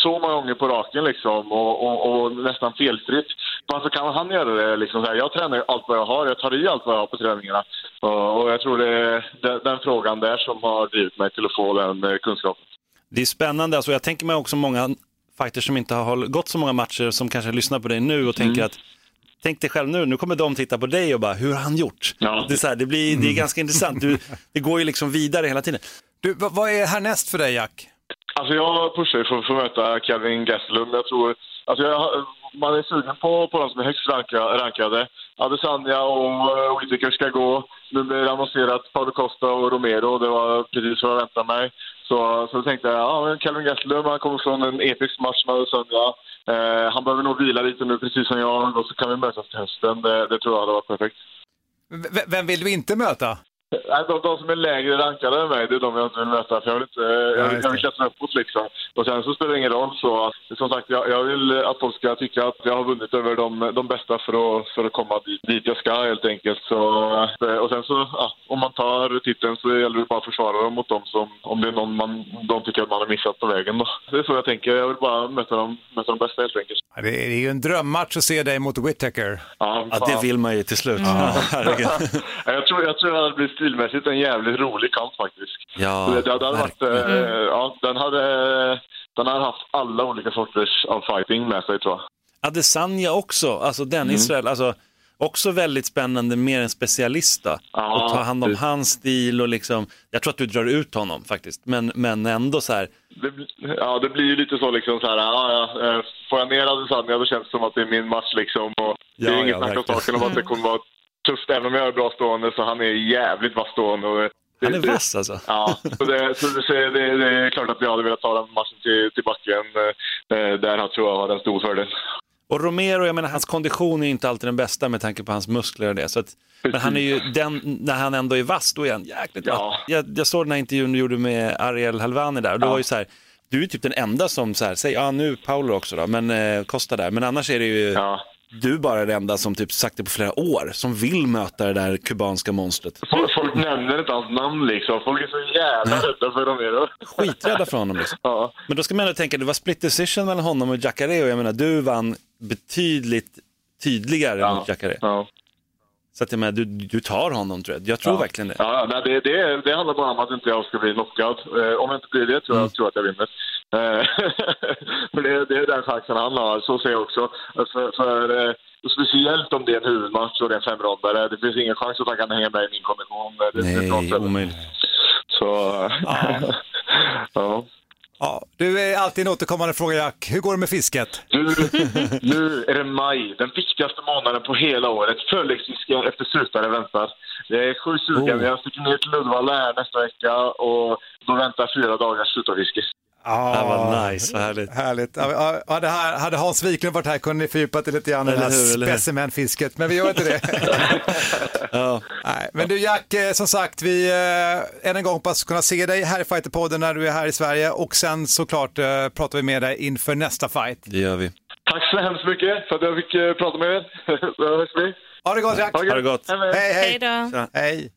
så många gånger på raken liksom och, och, och nästan felfritt. Varför kan han göra det? Liksom så här, jag tränar allt vad jag har, jag tar i allt vad jag har på träningarna. Och, och jag tror det är den, den frågan där som har drivit mig till att få den eh, kunskapen. Det är spännande, alltså, jag tänker mig också många fighters som inte har gått så många matcher som kanske lyssnar på dig nu och tänker att Tänk dig själv nu, nu kommer de titta på dig och bara, hur har han gjort? Det, är så här, det, blir, det är ganska intressant, du, det går ju liksom vidare hela tiden. Du, vad, vad är härnäst för dig Jack? Alltså jag pushar ju för att få möta Kevin Gastelum. Jag tror, alltså jag, man är sugen på, på de som är högst rankade. Adesanya och eh, Whitaker Whittaker ska gå. Nu blir det annonserat Paolo Costa och Romero. Det var precis vad jag väntade mig. Så, så tänkte jag, ja men Kevin Gastelum han kommer från en episk match med Adesanya. Eh, han behöver nog vila lite nu precis som jag och så kan vi mötas till hösten. Det, det tror jag hade varit perfekt. V vem vill du inte möta? Nej, de, de som är lägre rankade än mig, det är de jag inte vill möta. För jag vill, inte, jag, vill, jag vill klättra uppåt liksom. Och sen så spelar det ingen roll. Så, som sagt, jag, jag vill att folk ska tycka att jag har vunnit över de, de bästa för att, för att komma dit, dit jag ska helt enkelt. Så, eh, och sen så, ja, om man tar titeln så gäller det bara att försvara dem mot dem som, om det är någon man, de tycker att man har missat på vägen. Då. Det är så jag tänker. Jag vill bara möta dem, möta de bästa helt enkelt. Det är ju en drömmatch att se dig mot Whittaker. Ja, Ja, det vill man ju till slut. Herregud. Ja, jag, tror, jag tror det hade blivit stilmässigt en jävligt rolig kamp faktiskt. Ja, det, det hade varit, eh, ja, den, hade, den hade haft alla olika sorters av fighting med sig tror jag. Adesanya också, alltså den Mm. Israel, alltså också väldigt spännande, mer en specialist då. Ja, och ta hand om det- hans stil och liksom, jag tror att du drar ut honom faktiskt, men, men ändå så här, Det, ja, det blir ju lite så liksom så här, ja, ja, eh, får jag ner Adesanya då känns det som att det är min match liksom. Och det är Ja, inget ja, snack om saken om att det kommer vara tufft även om jag är bra stående så han är jävligt vass stående. Och det, han är vass alltså. Ja, så det, så det, det, det är klart att jag hade velat ta den matchen till, till backen. eh, eh, Där han tror jag har en stor fördel. Och Romero, jag menar hans kondition är inte alltid den bästa med tanke på hans muskler och det. Så att, men han är ju den, när han ändå är vass, då är han jäkligt vass. Jag, jag såg den här intervjun du gjorde med Ariel Helvani där och det var ju så här, du är typ den enda som så här, säger, ja nu Paolo också då, men eh, Costa där, men annars är det ju du bara den enda som typ sagt det på flera år, som vill möta det där kubanska monstret. Folk, folk nämner inte hans namn liksom. Folk är så jävla rädda för Romero. Skiträdda för honom liksom. Men då ska man ändå tänka, det var split decision mellan honom och Jacare och jag menar, du vann betydligt tydligare mot Jacare. Så att jag menar, du, du tar honom tror jag. Jag tror Ja. verkligen det. Ja, nej, det, det, det handlar bara om att inte jag ska bli knockad. Eh, om jag inte blir det tror jag, tror jag att jag vinner. Eh, för det, det är den chansen han har. Så ser jag också. För, för, eh, speciellt om det är en huvudmatch och det är en femrondare. Det finns ingen chans att han kan hänga med i min. Det, det, är Nej, omöjligt. Så, ja. Ja, du är alltid en återkommande fråga Jack. Hur går det med fisket? Nu, nu är det maj, den viktigaste månaden på hela året. Förläggsfiske efter sutare väntar. Jag är sjukt sugen. Oh. Jag sticker ner till Uddevalla här nästa vecka och då väntar fyra dagars sutarfiske. Ja, vad nice, vad härligt. Härligt. Ja, här, hade Hans Wiklund varit här kunde ni fördjupat det lite grann i det här specimenfisket, men vi gör inte det. Ja. Nej, men du Jack, eh, som sagt, vi eh, än en gång hoppas kunna se dig här i Fighterpodden när du är här i Sverige och sen såklart eh, pratar vi med dig inför nästa fight. Det gör vi. Tack så hemskt mycket för att jag fick prata med er. Ha det gott Jack! Ha det gott. Hej, hej! Hej då. Hej!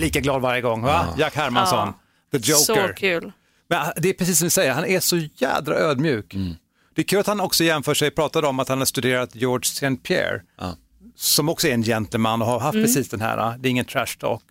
Lika glad varje gång va? Jack Hermansson, the Joker. Så kul. Men ah, det är precis som du säger, han är så jädra ödmjuk. Det är kul att han också jämför sig, pratade om att han har studerat George St. Pierre, Ja. som också är en gentleman och har haft precis den här, ah, det är ingen trash talk.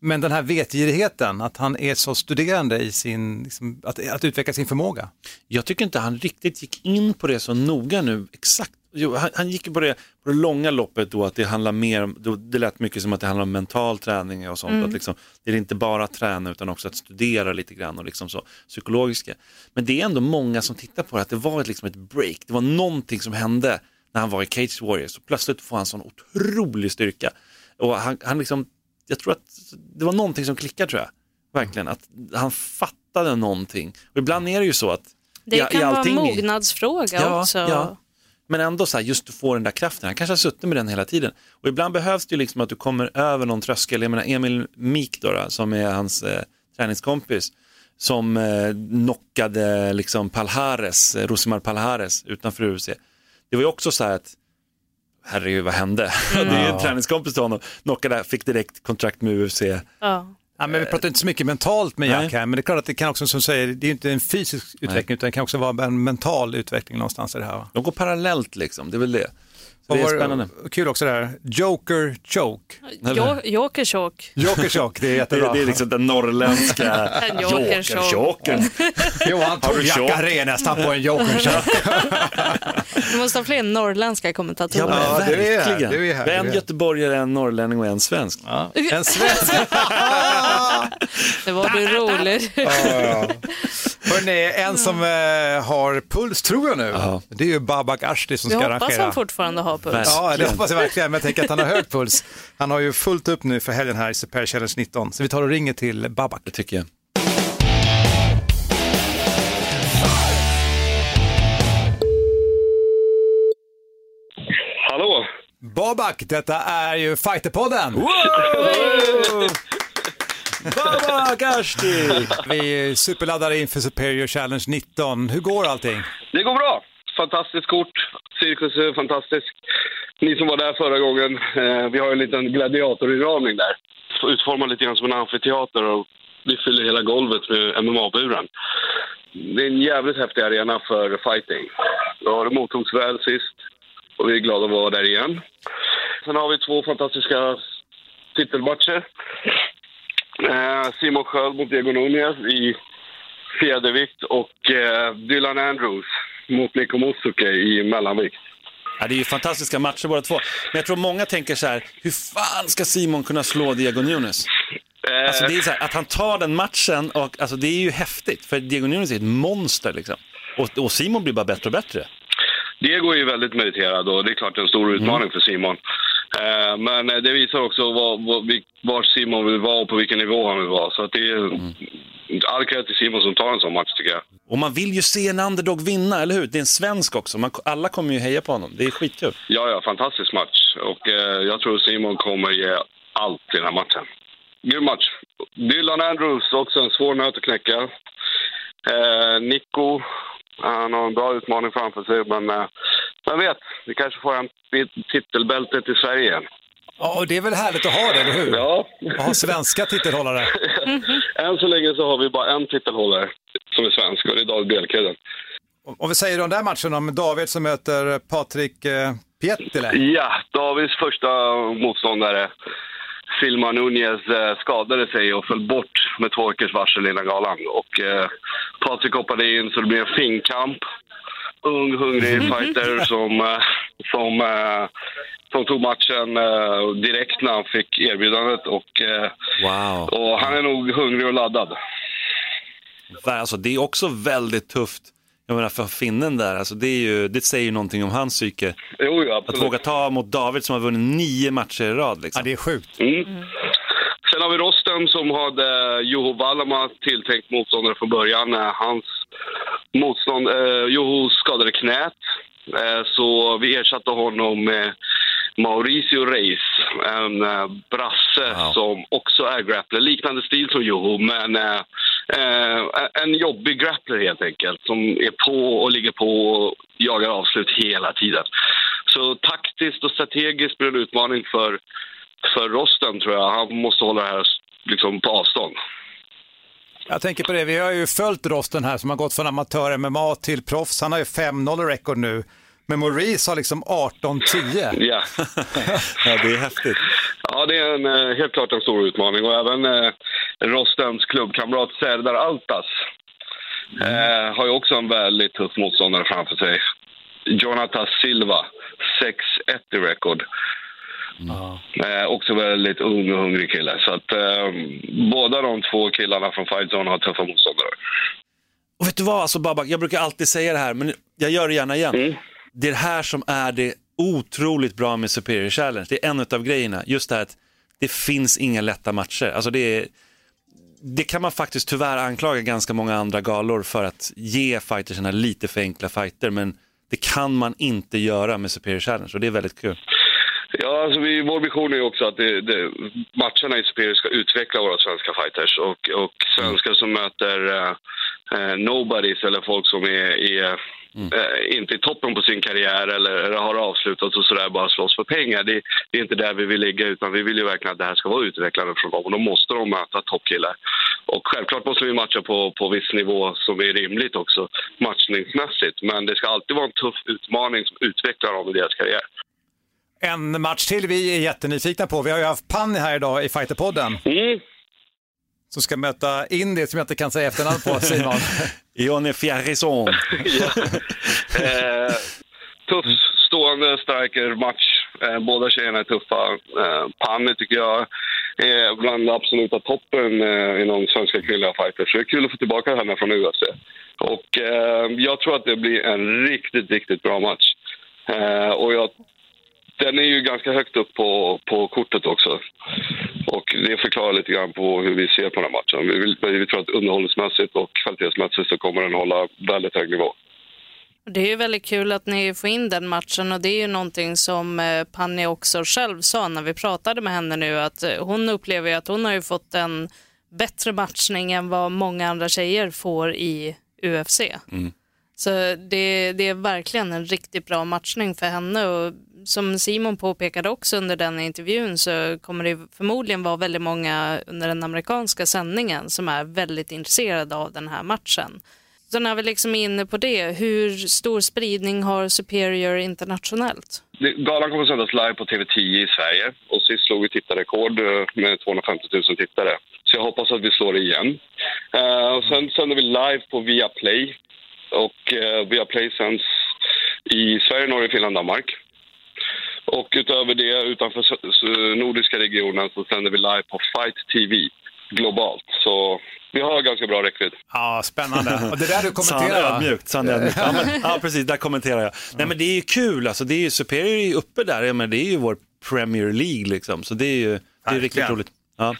Men den här vetgirigheten, att han är så studerande i sin, liksom, att, att utveckla sin förmåga. Jag tycker inte han riktigt gick in på det så noga nu, exakt. Jo, han, han gick på det, på det långa loppet då att det handlar mer om, då, det lät mycket som att det handlar om mental träning och sånt. Att liksom, det är inte bara att träna utan också att studera lite grann och liksom så psykologiska. Men det är ändå många som tittar på det, att det var ett, liksom ett break, det var någonting som hände när han var i Cage Warriors och plötsligt får han sån otrolig styrka. Och han, han liksom, jag tror att det var någonting som klickade tror jag, verkligen, att han fattade någonting. Och ibland är det ju så att Det i kan vara en mognadsfråga Ja, också. ja. Men ändå så här, just du får den där kraften. Han kanske har suttit med den hela tiden. Och ibland behövs det ju liksom att du kommer över någon tröskel. Jag menar Emil Mik då, då, som är hans eh, träningskompis, som eh, knockade liksom Palhares, eh, Rosimar Palhares utanför UFC. Det var ju också så här att, herregud vad hände? det är ju en träningskompis till honom, knockade, fick direkt kontrakt med UFC. Ja. Ja, men vi pratar inte så mycket mentalt med Jack Nej. här, men det är klart att det kan också, som du säger, det är inte en fysisk utveckling, utan det kan också vara en mental utveckling någonstans i det här. Va? De går parallellt liksom, det är väl det. Det är spännande. Kul också det här, Joker Choke. Jo- Jokerchock. Joker Choke, det är Det, jättebra. är- det är liksom den norrländska En joker-chock. jokern. Johan choke? Aré nästan på en Joker Choke. Du måste ha fler norrländska kommentatorer. Ja, men Ja, du är här, verkligen. du är här, Det är du är en göteborgare, en norrlänning och en svensk. Ja. En svensk. Det var du rolig. Hörrni, en som eh, har puls tror jag nu, Ja. det är ju Babak Ashti som Jag ska hoppas arrangera. han fortfarande har puls. Ja, det hoppas jag verkligen, men jag tänker att han har hög puls. Han har ju fullt upp nu för helgen här i Super Challenge 19, så vi tar och ringer till Babak. Det tycker jag. Hallå? Babak, detta är ju Fighterpodden! Babak Ashti! Vi är superladdade inför Superior Challenge 19. Hur går allting? Det går bra. Fantastiskt kort. Cirkus är fantastisk. Ni som var där förra gången, eh, vi har en liten gladiatorinramning där. Utformad lite grann som en amfiteater och vi fyller hela golvet med MMA-buren. Det är en jävligt häftig arena för fighting. Ja, det mottogs väl sist och vi är glada att vara där igen. Sen har vi två fantastiska titelmatcher. Eh, Simon Sköld mot Diego Nunez i fjädervikt och eh, Dylan Andrews mot Niko Musuke i mellanvikt. Ja, det är ju fantastiska matcher båda två. Men jag tror många tänker så här, hur fan ska Simon kunna slå Diego Nunes? Eh, Alltså det är så här, att han tar den matchen, och, alltså det är ju häftigt. För Diego Nunes är ett monster liksom. Och, och Simon blir bara bättre och bättre. Diego är ju väldigt meriterad och det är klart det är en stor utmaning för Simon. Eh, men eh, det visar också vi- var Simon vill vara och på vilken nivå han vill vara. Så att det är all cred till Simon som tar en sån match tycker jag. Och man vill ju se en underdog vinna, eller hur? Det är en svensk också. Man, alla kommer ju heja på honom. Det är skitkul. Ja, ja, fantastisk match. Och eh, jag tror Simon kommer ge allt i den här matchen. Grym match. Dylan Andrews, också en svår nöt att knäcka. Eh, Nico, han har en bra utmaning framför sig, men eh, vem vet, vi kanske får en titelbälte till Sverige igen. Ja, och det är väl härligt att ha det, eller hur? Ja. Att ha svenska titelhållare. Än så länge så har vi bara en titelhållare som är svensk och det är David Bjelkheden. Om vi säger om den där matchen om David som möter Patrik eh, Pietilä. Ja, Davids första motståndare, Silma Nunez, eh, skadade sig och föll bort med två veckors varsel innan galan. Och eh, Patrik hoppade in så det blev en finkamp. Ung, hungrig fighter som, eh, som, eh, som tog matchen eh, direkt när han fick erbjudandet. Och, eh, Wow. och han är nog hungrig och laddad. Alltså, det är också väldigt tufft. Jag menar för finnen där, alltså, det, är ju, det säger ju någonting om hans psyke. Jo, ja, Att våga ta mot David som har vunnit nio matcher i rad. Liksom. Ja, det är sjukt. Mm. Sen har vi Rostem som hade Juho Valama tilltänkt motståndare från början. Eh, Hans motstånd, eh, Juho skadade knät, eh, så vi ersatte honom med Mauricio Reis, en eh, brasse Wow. som också är grappler. Liknande stil som Juho, men eh, Eh, en jobbig grappler helt enkelt, som är på och ligger på och jagar avslut hela tiden. Så taktiskt och strategiskt blir det en utmaning för, för Rosten tror jag. Han måste hålla det här liksom på avstånd. Jag tänker på det, vi har ju följt Rosten här som har gått från amatör-MMA till proffs. Han har ju 5-0 rekord nu. Men Maurice har liksom 18-10. Ja. ja, det är häftigt. Ja, det är en, eh, helt klart en stor utmaning och även eh, Rostens klubbkamrat Serdar Altas eh, har ju också en väldigt tuff motståndare framför sig. Jonathan Silva, 6-1 i rekord. Eh, också väldigt ung och hungrig kille. Så att eh, båda de två killarna från Fight Zone har tuffa motståndare. Och vet du vad, alltså Babak, jag brukar alltid säga det här, men jag gör det gärna igen. Det är det här som är det otroligt bra med Superior Challenge. Det är en av grejerna, just det här att det finns inga lätta matcher. Alltså det, är, det kan man faktiskt tyvärr anklaga ganska många andra galor för att ge fightersarna lite för enkla fighter, men det kan man inte göra med Superior Challenge och det är väldigt kul. Ja, alltså vi, vår vision är ju också att det, det, matcherna i Superior ska utveckla våra svenska fighters och, och svenskar som möter eh, eh nobodies eller folk som är, är eh, inte i toppen på sin karriär eller, eller har avslutat och sådär bara slåss för pengar. Det, det är inte där vi vill ligga utan vi vill ju verkligen att det här ska vara utvecklande för dem och då måste de möta toppkillar. Och självklart måste vi matcha på, på viss nivå som är rimligt också matchningsmässigt men det ska alltid vara en tuff utmaning som utvecklar dem i deras karriär. En match till vi är jättenyfikna på. Vi har ju haft Panni här idag i Fighterpodden. Mm. Som ska möta Indy som jag inte kan säga efternamn på, Simon. Ione Fierrison. Eh, tuff, stående striker-match. Eh, båda tjejerna är tuffa. Eh, Panni tycker jag är bland absoluta toppen eh, inom svenska kvinnliga fighters. Så det är kul att få tillbaka henne från UFC. Och eh, jag tror att det blir en riktigt, riktigt bra match. Och jag, den är ju ganska högt upp på, på kortet också. Och det förklarar lite grann på hur vi ser på den här matchen. Vi, vill, vi tror att underhållningsmässigt och kvalitetsmässigt så kommer den hålla väldigt hög nivå. Det är ju väldigt kul att ni får in den matchen och det är ju någonting som eh, Panni också själv sa när vi pratade med henne nu att eh, hon upplever ju att hon har ju fått en bättre matchning än vad många andra tjejer får i UFC. Så det, det är verkligen en riktigt bra matchning för henne och som Simon påpekade också under den intervjun så kommer det förmodligen vara väldigt många under den amerikanska sändningen som är väldigt intresserade av den här matchen. Så när vi liksom är inne på det, hur stor spridning har Superior internationellt? Galan kommer att sändas live på TV10 i Sverige och sist slog vi tittarrekord eh, med 250 000 tittare. Så jag hoppas att vi slår det igen. Uh, och sen sänder vi live på Viaplay och uh, Viaplay sänds i Sverige, Norge, Finland, Danmark. Och utöver det, utanför nordiska regionen så sänder vi live på Fight TV globalt. Så vi har ganska bra räckvidd. Ja, spännande. Och det där du Sann kommenterar va? ödmjukt, sann ödmjukt. Ja, men, ja, precis, där kommenterar jag. Nej, men det är ju kul, alltså, det är ju, Superior är ju uppe där, ja, men det är ju vår Premier League liksom, så det är ju det är riktigt roligt. Ja.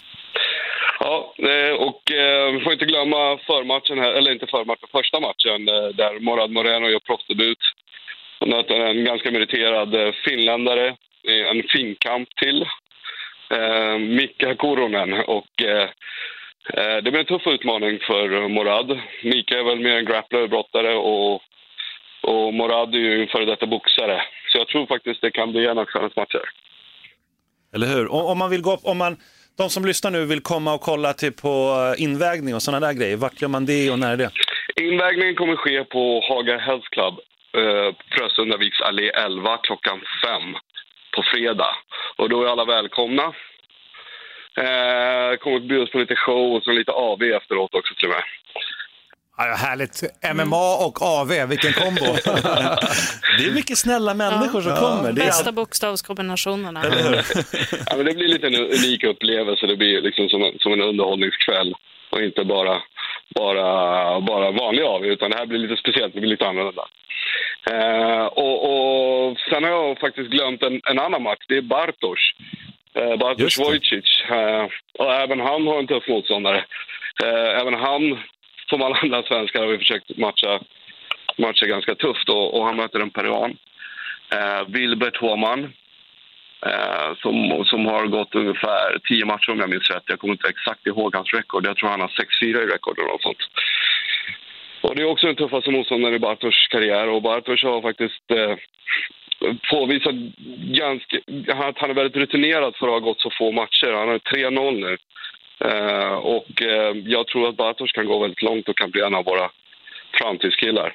Ja, eh, och eh, vi får inte glömma förmatchen här, eller inte förmatchen, första matchen eh, där Morad Moreno gör proffsdebut. Han möter en ganska meriterad finländare, i en finkamp till, Mika Koronen. Och, det blir en tuff utmaning för Morad. Mika är väl mer en grappler, brottare och, och Morad är ju en före detta boxare. Så jag tror faktiskt det kan bli en av kvällens matcher. Eller hur? Om, man vill gå, om man, de som lyssnar nu vill komma och kolla till på eh, invägning och sådana där grejer, vart gör man det och när är det? Invägningen kommer ske på Haga Health Club, eh, Frösundaviks allé 11 klockan 5 på fredag. Och då är alla välkomna. Eh, kommer att bjudas på lite show och så lite AV efteråt också till och med. Ja, härligt. MMA och AV, vilken kombo. Det är mycket snälla människor som kommer. Det är Bästa bokstavskombinationerna. Ja, men det blir lite en unik upplevelse. Det blir liksom som en, som en underhållningskväll och inte bara, bara, bara vanlig AV utan det här blir lite speciellt, det blir lite annorlunda. Eh, och, och sen har jag faktiskt glömt en, en annan match, det är Bartosz. Eh, Bartosz Wojcic. Eh, och även han har en tuff motståndare. Eh, även han, som alla andra svenskar, har vi försökt matcha, matcha ganska tufft och, och han möter en peruan. Eh, Wilbert Håman. Eh, som, som har gått ungefär tio matcher om jag minns rätt. Jag kommer inte exakt ihåg hans rekord. Jag tror han har 6-4 i rekord eller något sånt. Och det är också den tuffaste motståndaren i Bartosz karriär och Bartosz har faktiskt eh, påvisat ganska, att han är väldigt rutinerad för att ha gått så få matcher. Han har 3-0 nu. Eh, och eh, jag tror att Bartosz kan gå väldigt långt och kan bli en av våra framtidskillar.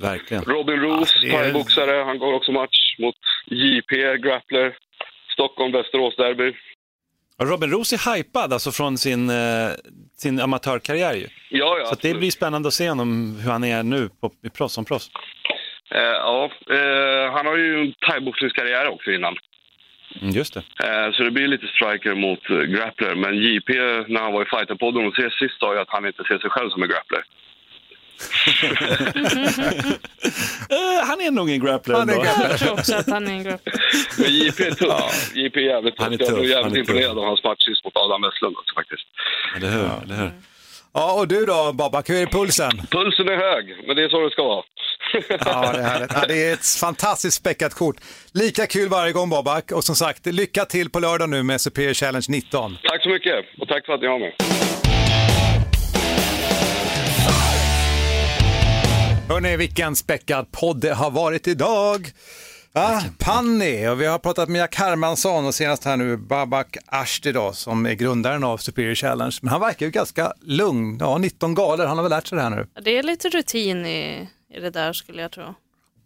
Verkligen. Robin Roos, det är- thaiboxare, han går också match mot JP, grappler, Stockholm-Västerås-derby. Och Robin Roos är hypad alltså från sin, eh, sin amatörkarriär ju. Ja, ja, Så det blir spännande att se honom, hur han är nu på, i proffs, som proffs. Eh, ja, eh, han har ju en thaiboxningskarriär också innan. Mm, just det. Eh, så det blir lite striker mot eh, grappler. Men JP, när han var i fighterpodden och ses sist, sa ju att han inte ser sig själv som en grappler. Eh, han är nog en grappler Han är grappler. Jag tror också att han är en grupp. Men JP är tuff. JP är jävligt tuff. Han är Jag blev jävligt imponerad av hans match sist mot Adam Westlund också faktiskt. Eller hur? Eller hur? Ja, och du då Babak, hur är pulsen? Pulsen är hög, men det är så det ska vara. Ja, det är härligt. Ja, det är ett fantastiskt späckat kort. Lika kul varje gång Babak och som sagt, lycka till på lördag nu med Superior Challenge 19. Tack så mycket och tack för att ni har mig. Hörrni, vilken späckad podd det har varit idag. Ja, Panni och vi har pratat med Jack Hermansson och senast här nu Babak Ashti då, som är grundaren av Superior Challenge. Men han verkar ju ganska lugn. Ja, 19 galor, han har väl lärt sig det här nu. Det är lite rutin i, i det där skulle jag tro.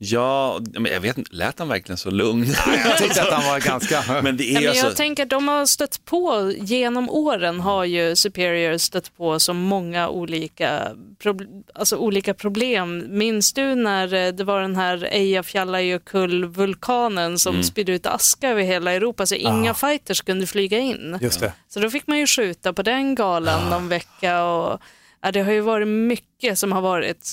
Ja, men jag vet inte, lät han verkligen så lugn? jag tyckte att han var ganska... Men det är Nej, men jag alltså... tänker att de har stött på, genom åren har ju Superior stött på så många olika, prob- alltså olika problem. Minns du när eh, det var den här Eyjafjallajökull-vulkanen som Mm. spydde ut aska över hela Europa så inga fighters kunde flyga in. Just det. Så då fick man ju skjuta på den galan någon vecka och ja, det har ju varit mycket som har varit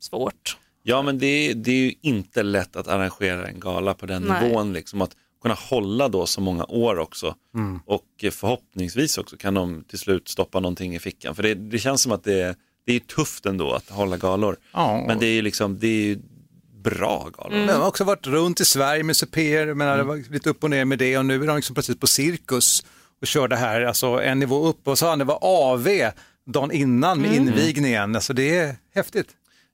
svårt. Ja, men det är, det är ju inte lätt att arrangera en gala på den Nej. nivån. Liksom, att kunna hålla då så många år också. Mm. Och förhoppningsvis också kan de till slut stoppa någonting i fickan. För det, det känns som att det är, det är tufft ändå att hålla galor. Ja. Men det är ju liksom, det är ju bra galor. De har också varit runt i Sverige med Superior, jag menar, det var lite upp och ner med det och nu är de liksom plötsligt på cirkus och kör det här, alltså en nivå upp och så har det var AV dagen innan med Mm. invigningen. Alltså det är häftigt.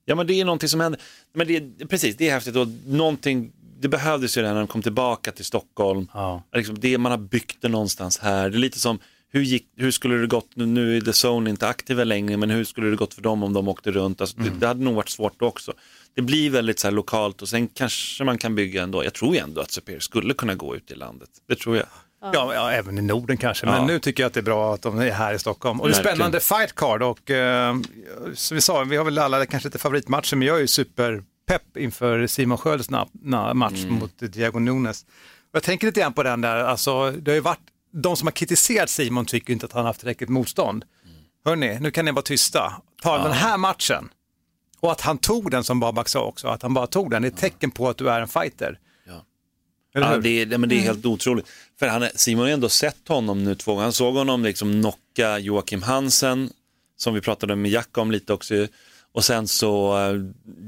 Ja men det är någonting som händer, men det precis det är häftigt och någonting, det behövdes ju redan när de kom tillbaka till Stockholm. Liksom det, man har byggt det någonstans här, det är lite som hur, gick, hur skulle det gått, nu, nu är The Zone inte aktiva längre, men hur skulle det gått för dem om de åkte runt? Alltså, det, det hade nog varit svårt också. Det blir väldigt så här lokalt och sen kanske man kan bygga ändå, jag tror ju ändå att Superior skulle kunna gå ut i landet, det tror jag. Ja, ja, även i Norden kanske, men Ja. nu tycker jag att det är bra att de är här i Stockholm. Och det är spännande fight card och eh, som vi sa, vi har väl alla kanske inte favoritmatcher, men jag är ju superpepp inför Simon Skölds na- na- match Mm. mot Diego Nunes. Och jag tänker lite grann på den där, alltså det har ju varit, de som har kritiserat Simon tycker inte att han har haft tillräckligt motstånd. Hörni, nu kan ni vara tysta. Ta den här matchen och att han tog den som Babak sa också, att han bara tog den, det är ett tecken på att du är en fighter. Ja, det, är- men det är helt otroligt. För han, är- Simon har ändå sett honom nu två gånger. Han såg honom liksom knocka Joakim Hansen, som vi pratade med Jack om lite också. ju. Och sen så eh,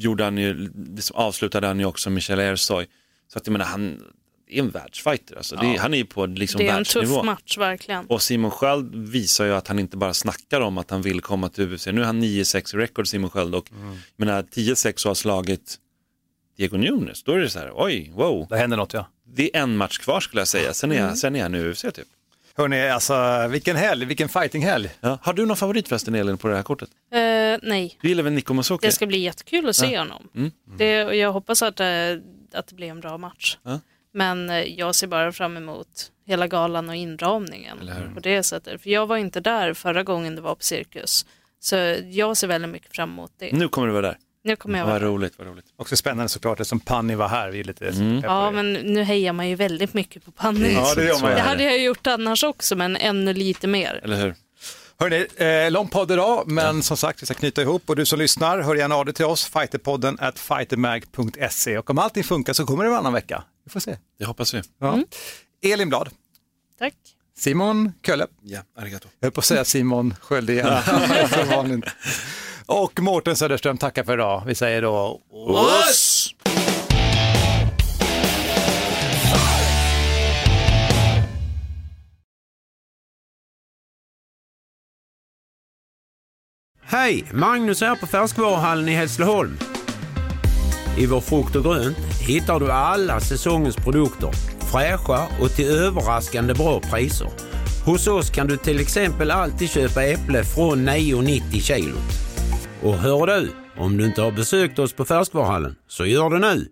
gjorde han ju, liksom avslutade han ju också Michel Ersoy. Så att jag menar, han är en världsfighter. Alltså. det är, han är ju på liksom det är en världsnivå. tuff match verkligen. Och Simon Sköld visar ju att han inte bara snackar om att han vill komma till UFC. Nu är han 9-6 i record Simon Sköld och Mm. jag menar 10-6 och har slagit Diego Nunes. Då är det så här, oj, wow. Det händer något ja. Det är en match kvar skulle jag säga, sen är, Mm. sen är han i UFC typ. Hörni, alltså vilken helg, vilken fightinghelg. Ja. Har du någon favorit förresten Elin på det här kortet? Eh, nej, Du gillar väl Nico Musoke? det ska bli jättekul att se Ja. honom. Mm. Det, och jag hoppas att, det- att det blir en bra match. Ja. Men eh, jag ser bara fram emot hela galan och inramningen på det sättet. För jag var inte där förra gången det var på Cirkus. Så jag ser väldigt mycket fram emot det. Nu kommer du vara där. Nu kommer jag Vad roligt, vad roligt. Också spännande såklart eftersom Panni var här. Vi är lite Mm. Ja, men nu hejar man ju väldigt mycket på Panny. Ja, det gör man. Det hade jag gjort annars också, men ännu lite mer. Eller hur? Hörni, eh, lång podd idag, men som sagt vi ska knyta ihop och du som lyssnar, hör gärna av dig till oss, fighterpodden at fightermag.se och om allting funkar så kommer det varannan vecka. Vi får se. Det hoppas vi. Ja. Elin Blad, Tack. Simon Kölle, Ja, arigato. jag höll på att säga Simon Sköld igen. Och Mårten Söderström tackar för idag. Vi säger då... Oss! Hej! Magnus här på Färskvaruhallen i Hässleholm. I vår frukt och grönt hittar du alla säsongens produkter, fräscha och till överraskande bra priser. Hos oss kan du till exempel alltid köpa äpple från 9,90 kilot. Och hör du, om du inte har besökt oss på Färskvaruhallen, så gör det nu!